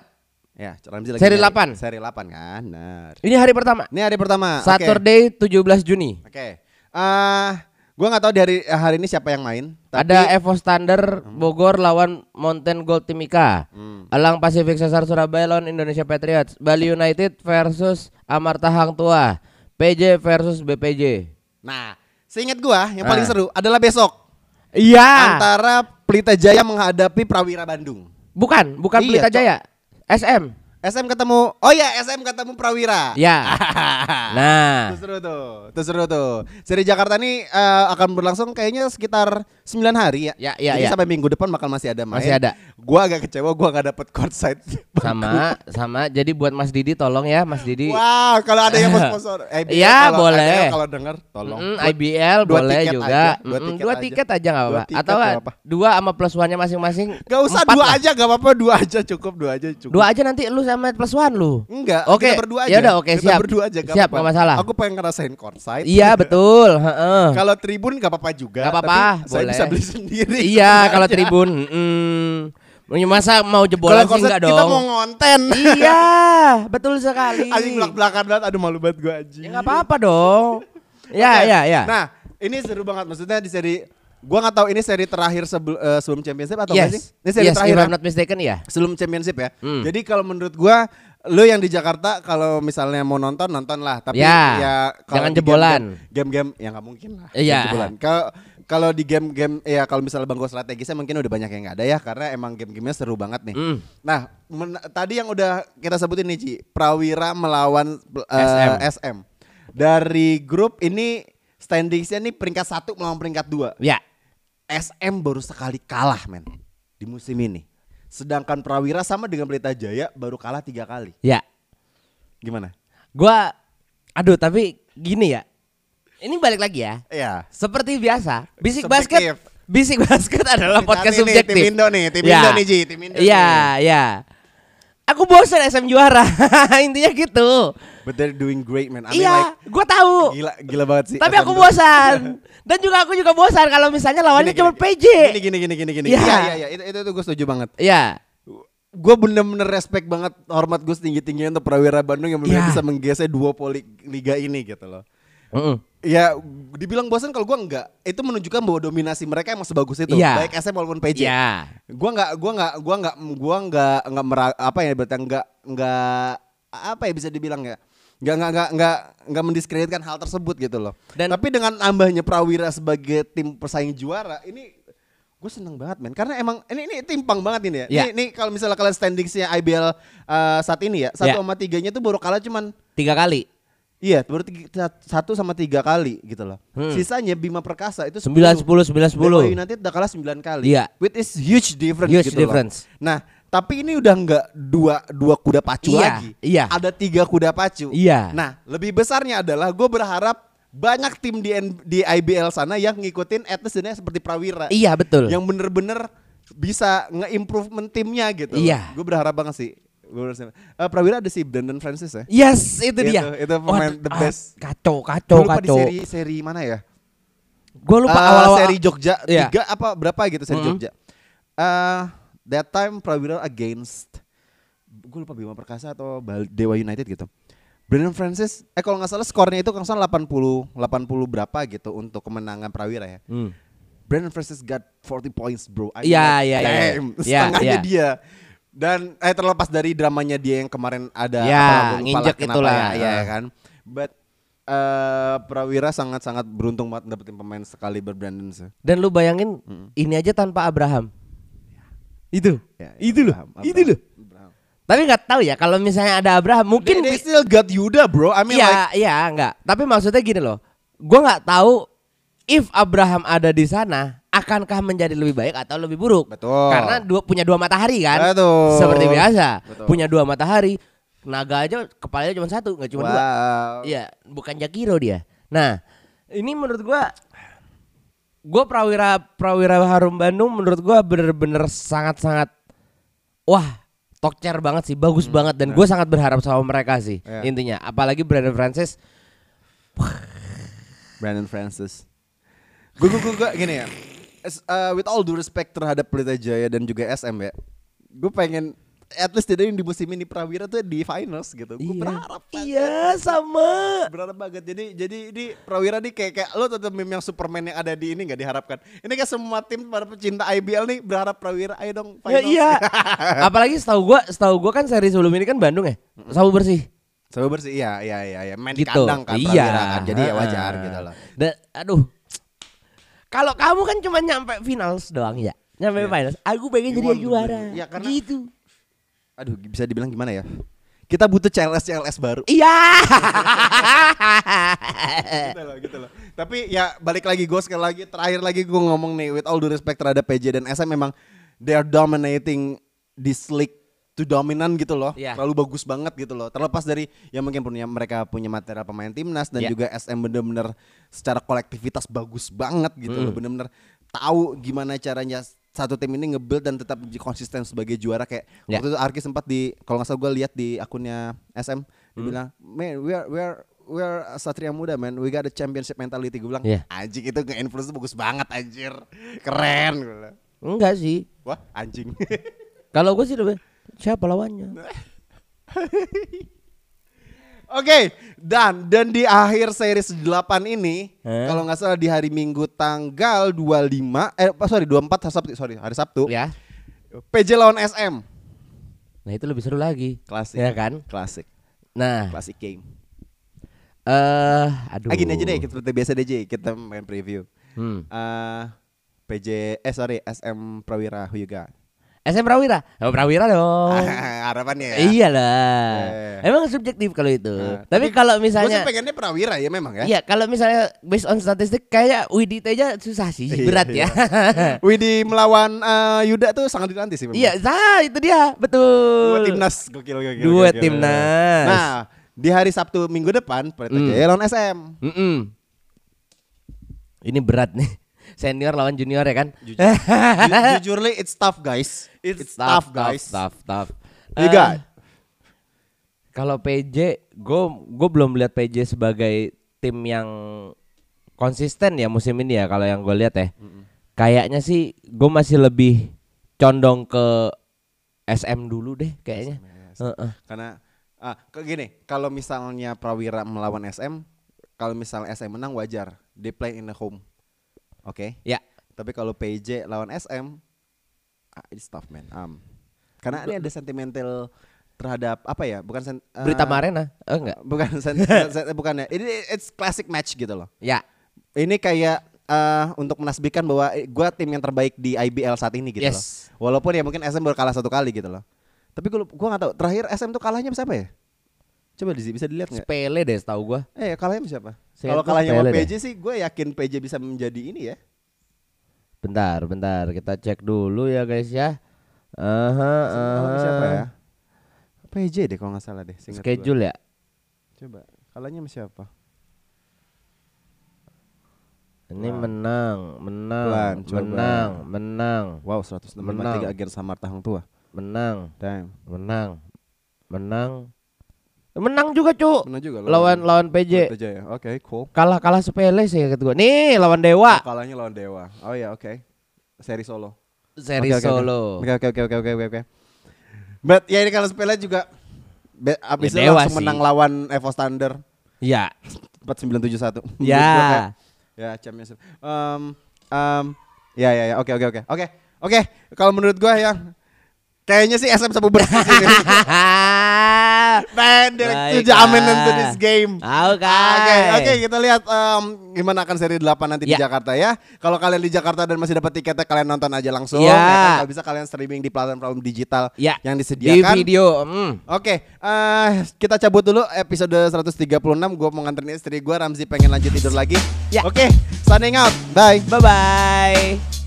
Ya, Ramzi lagi Seri nyari. 8. Seri 8 kan. Benar. Ini hari pertama. Ini hari pertama. Saturday 17 Juni. Oke. Ah, gua nggak tahu dari hari ini siapa yang main. Tapi Ada Evo Standard Bogor lawan Mountain Gold Timika. Hmm. Elang Pacific Sesar Surabaya lawan Indonesia Patriots. Bali United versus Amarta Hang Tua. PJ versus BPJ. Nah, seingat gua yang paling Ah. seru adalah besok Iya. antara Pelita Jaya menghadapi Prawira Bandung. Bukan, bukan Iya, Pelita. Jaya. SM. SM ketemu, oh ya SM ketemu Prawira. Ya. [laughs] nah. Itu seru tuh, itu seru tuh. Seri Jakarta ini eh, akan berlangsung kayaknya sekitar 9 hari ya. Ya, ya, Jadi ya. sampai minggu depan bakal masih ada main. Masih ada. Gua agak kecewa gua nggak dapet courtside. Sama, [laughs] sama. Jadi buat Mas Didi tolong ya, Mas Didi. Wah, kalau ada yang mau sponsor, [laughs] IBL Iya, kalau boleh. Kalau denger tolong. Mm, IBL dua boleh tiket juga. aja, dua Mm, tiket dua tiket aja nggak apa-apa. Atau nggak, apa-apa. dua sama plus one-nya masing-masing. Gak usah dua lah. aja, gak apa-apa dua aja cukup dua aja cukup. Dua aja nanti lu sama plus one lu. Enggak, Oke, kita berdua aja. ya udah, oke, Kita siap. berdua aja gak Siap, apa-apa. nggak masalah. Aku pengen ngerasain courtside. Iya [laughs] betul. heeh. Kalau tribun gak apa-apa juga. Nggak apa-apa, Saya boleh. bisa beli sendiri. Iya [laughs] kalau tribun. Mm, masa mau jebolan sih enggak dong? kita mau ngonten. [laughs] iya, betul sekali. Anjing belak belakan banget. Aduh malu banget gue anjing. Ya nggak apa-apa dong. Ya, Oke, ya, ya. Nah, ini seru banget maksudnya di seri Gua nggak tahu ini seri terakhir sebel- eh, sebelum championship atau yes. sih? Ini seri yes, terakhir. if kan? I'm not mistaken ya. sebelum championship ya. Hmm. Jadi kalau menurut gua lu yang di Jakarta kalau misalnya mau nonton nonton lah, tapi Ya, ya kalau jangan jebolan. game-game- Game-game ya nggak mungkin lah. Game jebolan. Kalau kalau di game-game ya kalau misalnya bangku strategisnya mungkin udah banyak yang nggak ada ya karena emang game-gamenya seru banget nih. Hmm. Nah, men- tadi yang udah kita sebutin nih Ci, Prawira melawan eh, SM. SM. Dari grup ini standingsnya nih peringkat satu melawan peringkat dua. Ya. SM baru sekali kalah men di musim ini. Sedangkan Prawira sama dengan Pelita Jaya baru kalah tiga kali. Ya. Gimana? Gua aduh tapi gini ya. Ini balik lagi ya. Iya. Seperti biasa, Bisik Subjektif. Basket Bisik Basket adalah podcast nih, subjektif. tim Indo nih, tim Ya. Indo nih, Ji, tim Indo Iya, ya. Aku bosan SM juara. [laughs] Intinya gitu. But they're doing great man. I mean iya, like gua tahu. gila gila banget sih. Tapi SM aku bosan. [laughs] Dan juga aku juga bosan kalau misalnya lawannya Gini, cuma gini, PJ. Gini gini gini gini gini. Iya. Iya iya iya itu itu, itu gue setuju banget. Iya. Gue bener-bener respect banget hormat gue tinggi tingginya untuk Prawira Bandung yang benar Iya. bisa menggeser dua poli liga ini gitu loh. Heeh. Ya dibilang bosan kalau gua enggak itu menunjukkan bahwa dominasi mereka emang sebagus itu Iya. baik SM maupun PJ. Iya. Gua nggak gua nggak gua nggak gua nggak nggak mera- apa ya berarti nggak nggak apa ya bisa dibilang ya nggak nggak nggak nggak nggak mendiskreditkan hal tersebut gitu loh. Dan- Tapi dengan nambahnya Prawira sebagai tim pesaing juara ini gue seneng banget men karena emang ini ini timpang banget ini ya. Iya. Ini, ini kalau misalnya kalian standingsnya IBL uh, saat ini ya satu Iya. sama tiganya tuh baru kalah cuman Tiga kali. Iya, baru tiga, satu sama tiga kali gitu loh. Hmm. Sisanya Bima Perkasa itu 9 10 9 Dewa 10. United udah kalah 9 kali. Iya. Which is huge difference Huge gitu loh. difference. Nah, tapi ini udah nggak dua dua kuda pacu Iya, lagi. iya. Ada tiga kuda pacu. Iya. Nah, lebih besarnya adalah gue berharap banyak tim di N- di IBL sana yang ngikutin least ini seperti Prawira. Iya, betul. Yang bener-bener bisa nge-improvement timnya gitu. Iya. Gue berharap banget sih. Eh, Prawira ada si Brandon Francis ya. Yes, itu, Itu- dia. itu pemain the ah, best. Kacau, Gua kacau, lupa di kacau. seri seri mana ya? Gue lupa Eh, awal-awal seri Jogja Iya. tiga apa berapa gitu seri Mhm. Jogja. Eh that time Prawira against gue lupa Bima Perkasa atau Dewa United gitu. Brandon Francis eh kalau nggak salah skornya itu salah 80 80 berapa gitu untuk kemenangan Prawira ya. Hmm. Brandon Francis got 40 points bro. Iya, iya, iya. Setengahnya iya. dia. Dan eh terlepas dari dramanya dia yang kemarin ada Ya, gua lupa nginjek itulah. ya, ya kan. But eh Prawira sangat-sangat beruntung banget dapetin pemain sekali Brandon sih. Dan lu bayangin ini aja tanpa Abraham. Itu. Ya, ya, itu loh. Itu loh. Tapi nggak tahu ya kalau misalnya ada Abraham mungkin They, they still got Yuda bro. I mean Iya, like iya, enggak. Tapi maksudnya gini loh. Gua nggak tahu if Abraham ada di sana akankah menjadi lebih baik atau lebih buruk. Betul. Karena dua punya dua matahari kan. Betul. Seperti biasa. Betul. Punya dua matahari. Naga aja kepalanya cuma satu, nggak cuma dua. wow. Iya, bukan Jakiro dia. Nah, ini menurut gua gua Prawira Prawira Harum Bandung menurut gua bener-bener sangat-sangat wah tokcer banget sih, bagus banget dan gue sangat berharap sama mereka sih Iya. intinya. Apalagi Brandon Francis Brandon Francis. Gue gue gue gini ya. As- uh, with all due respect terhadap Pelita Jaya dan juga SM ya. Gue pengen at least tidak di musim ini Prawira tuh di finals gitu. Gue berharap banget. Iya, sama. Berharap banget. Jadi jadi ini Prawira nih kayak kayak lo tetap meme yang Superman yang ada di ini nggak diharapkan. Ini kayak semua tim para pecinta IBL nih berharap Prawira ayo dong Ya, finals. iya. [laughs] Apalagi setahu gua, setahu gua kan seri sebelum ini kan Bandung ya. Sabu bersih. Sama bersih iya iya iya iya. Main di Gitu. kandang kan Iya. Prawira kan. Jadi ya wajar gitu loh. Dan aduh. Kalau kamu kan cuma nyampe finals doang ya. Nyampe finals. Aku pengen jadi juara. Ya, karena- gitu. Aduh bisa dibilang gimana ya? Kita butuh CLS CLS baru. Iya. gitu loh, gitu loh. Tapi ya balik lagi gue sekali lagi terakhir lagi gue ngomong nih with all due respect terhadap PJ dan SM memang they are dominating this league to dominan gitu loh. Iya. Terlalu bagus banget gitu loh. Terlepas dari ya mungkin punya mereka punya material pemain timnas dan Iya. juga SM bener-bener secara kolektivitas bagus banget gitu Hmm. loh. Bener-bener tahu gimana caranya satu tim ini nge-build dan tetap konsisten sebagai juara kayak Ya. waktu itu Arki sempat di kalau nggak salah gue lihat di akunnya SM Hmm. dia bilang man we are we are we are Satria Muda man we got a championship mentality gue bilang Iya. anjing itu nge-influence bagus banget anjir keren gue bilang. Enggak sih. wah anjing Kalau gue sih lebih siapa lawannya? [laughs] Oke, dan dan di akhir series 8 ini, Hah? kalau nggak salah di hari Minggu tanggal 25 eh sorry 24 hari Sabtu, sorry, hari Sabtu. Ya. PJ lawan SM. Nah itu lebih seru lagi. Klasik. Ya kan? Klasik. Nah, Klasik game. eh aduh. Ah, gini aja deh, kita seperti biasa deh, Ji. kita main preview. Hmm. Eh PJ eh sorry, SM Prawira got? SM Prawira. Oh, Prawira dong. [laughs] Harapannya ya. Iyalah. Eh. Emang subjektif kalau itu. Nah, tapi, kalau Gue sih misalnya pengennya Prawira ya memang ya. Iya, kalau misalnya based on statistik kayak Widit aja susah sih, Iya, berat ya. [laughs] Widi melawan eh, Yuda tuh sangat dinanti sih memang. Iya, nah itu dia, betul. Dua timnas gokil gokil. Dua gokil. timnas. Nah, di hari Sabtu minggu depan Hmm. Jaya lawan SM. Mm-mm. Ini berat nih. Senior lawan junior ya kan? Jujur, ju- jujurly it's tough guys. It's, tough, guys. Tough, tough. You Eh, got? Kalau PJ, gue gue belum lihat PJ sebagai tim yang konsisten ya musim ini ya kalau yang gue lihat ya. Kayaknya sih gue masih lebih condong ke SM dulu deh kayaknya. Heeh. Karena ah kayak gini, kalau misalnya Prawira melawan SM, kalau misalnya SM menang wajar. They play in the home. Oke. Ya. Tapi kalau PJ lawan SM, ah, it's tough man. Um, karena ini ada sentimental terhadap apa ya? Bukan sen, eh, Berita Marena? Oh enggak. [laughs] Bukan sen, sen- bukan ya. Ini it's classic match gitu loh. Ya. Ini kayak eh, untuk menasbihkan bahwa eh, gua tim yang terbaik di IBL saat ini gitu Yes. loh. Walaupun ya mungkin SM baru kalah satu kali gitu loh. Tapi gua, gua gak tahu terakhir SM tuh kalahnya sama siapa ya? Coba Dizi, bisa dilihat nggak? Sepele deh setahu gua. Eh kalahnya sama siapa? Kalau kalahnya sama PJ sih gue yakin PJ bisa menjadi ini ya. Bentar, bentar. Kita cek dulu ya guys ya. Aha, Kalahnya sama siapa ya? PJ deh kalau nggak salah deh. gua. Schedule ya. Coba kalahnya sama siapa? Ini Pelan. menang, menang, Pelan, menang, menang, Wow 163 Menang. against Samarta Hang Tua. menang, Damn. menang, menang, menang juga cuk. Menang juga Lawan lawan PJ. PJ ya. Oke, cool. Kalah kalah sepele sih kata gua. Nih lawan Dewa. Oh, kalahnya lawan Dewa. Oh ya, oke. Seri solo. Seri oke. solo. Oke oke oke oke oke oke. But ya ini kalau sepele juga be, abis Ya, itu langsung sih. menang lawan Evo Standard Ya. 4971. Menurut gua Ya. Champions. Um, um, ya ya ya. Oke oke oke. Oke. Oke, kalau menurut gua ya kayaknya sih SM sabu bersih sini. Man, direct to Baik, dominant to ah. this game. Oke. Oke, oke kita lihat em, gimana akan seri 8 nanti di Ya. Jakarta ya. Kalau kalian di Jakarta dan masih dapat tiketnya kalian nonton aja langsung Ya. kan? Kalau bisa kalian streaming di platform digital Ya. yang Di disediakan. video. mm. Oke, eh, kita cabut dulu episode 136. Gue mau nganterin istri gue, Ramzi pengen lanjut tidur lagi. Ya. Oke, signing out. Bye. Bye bye.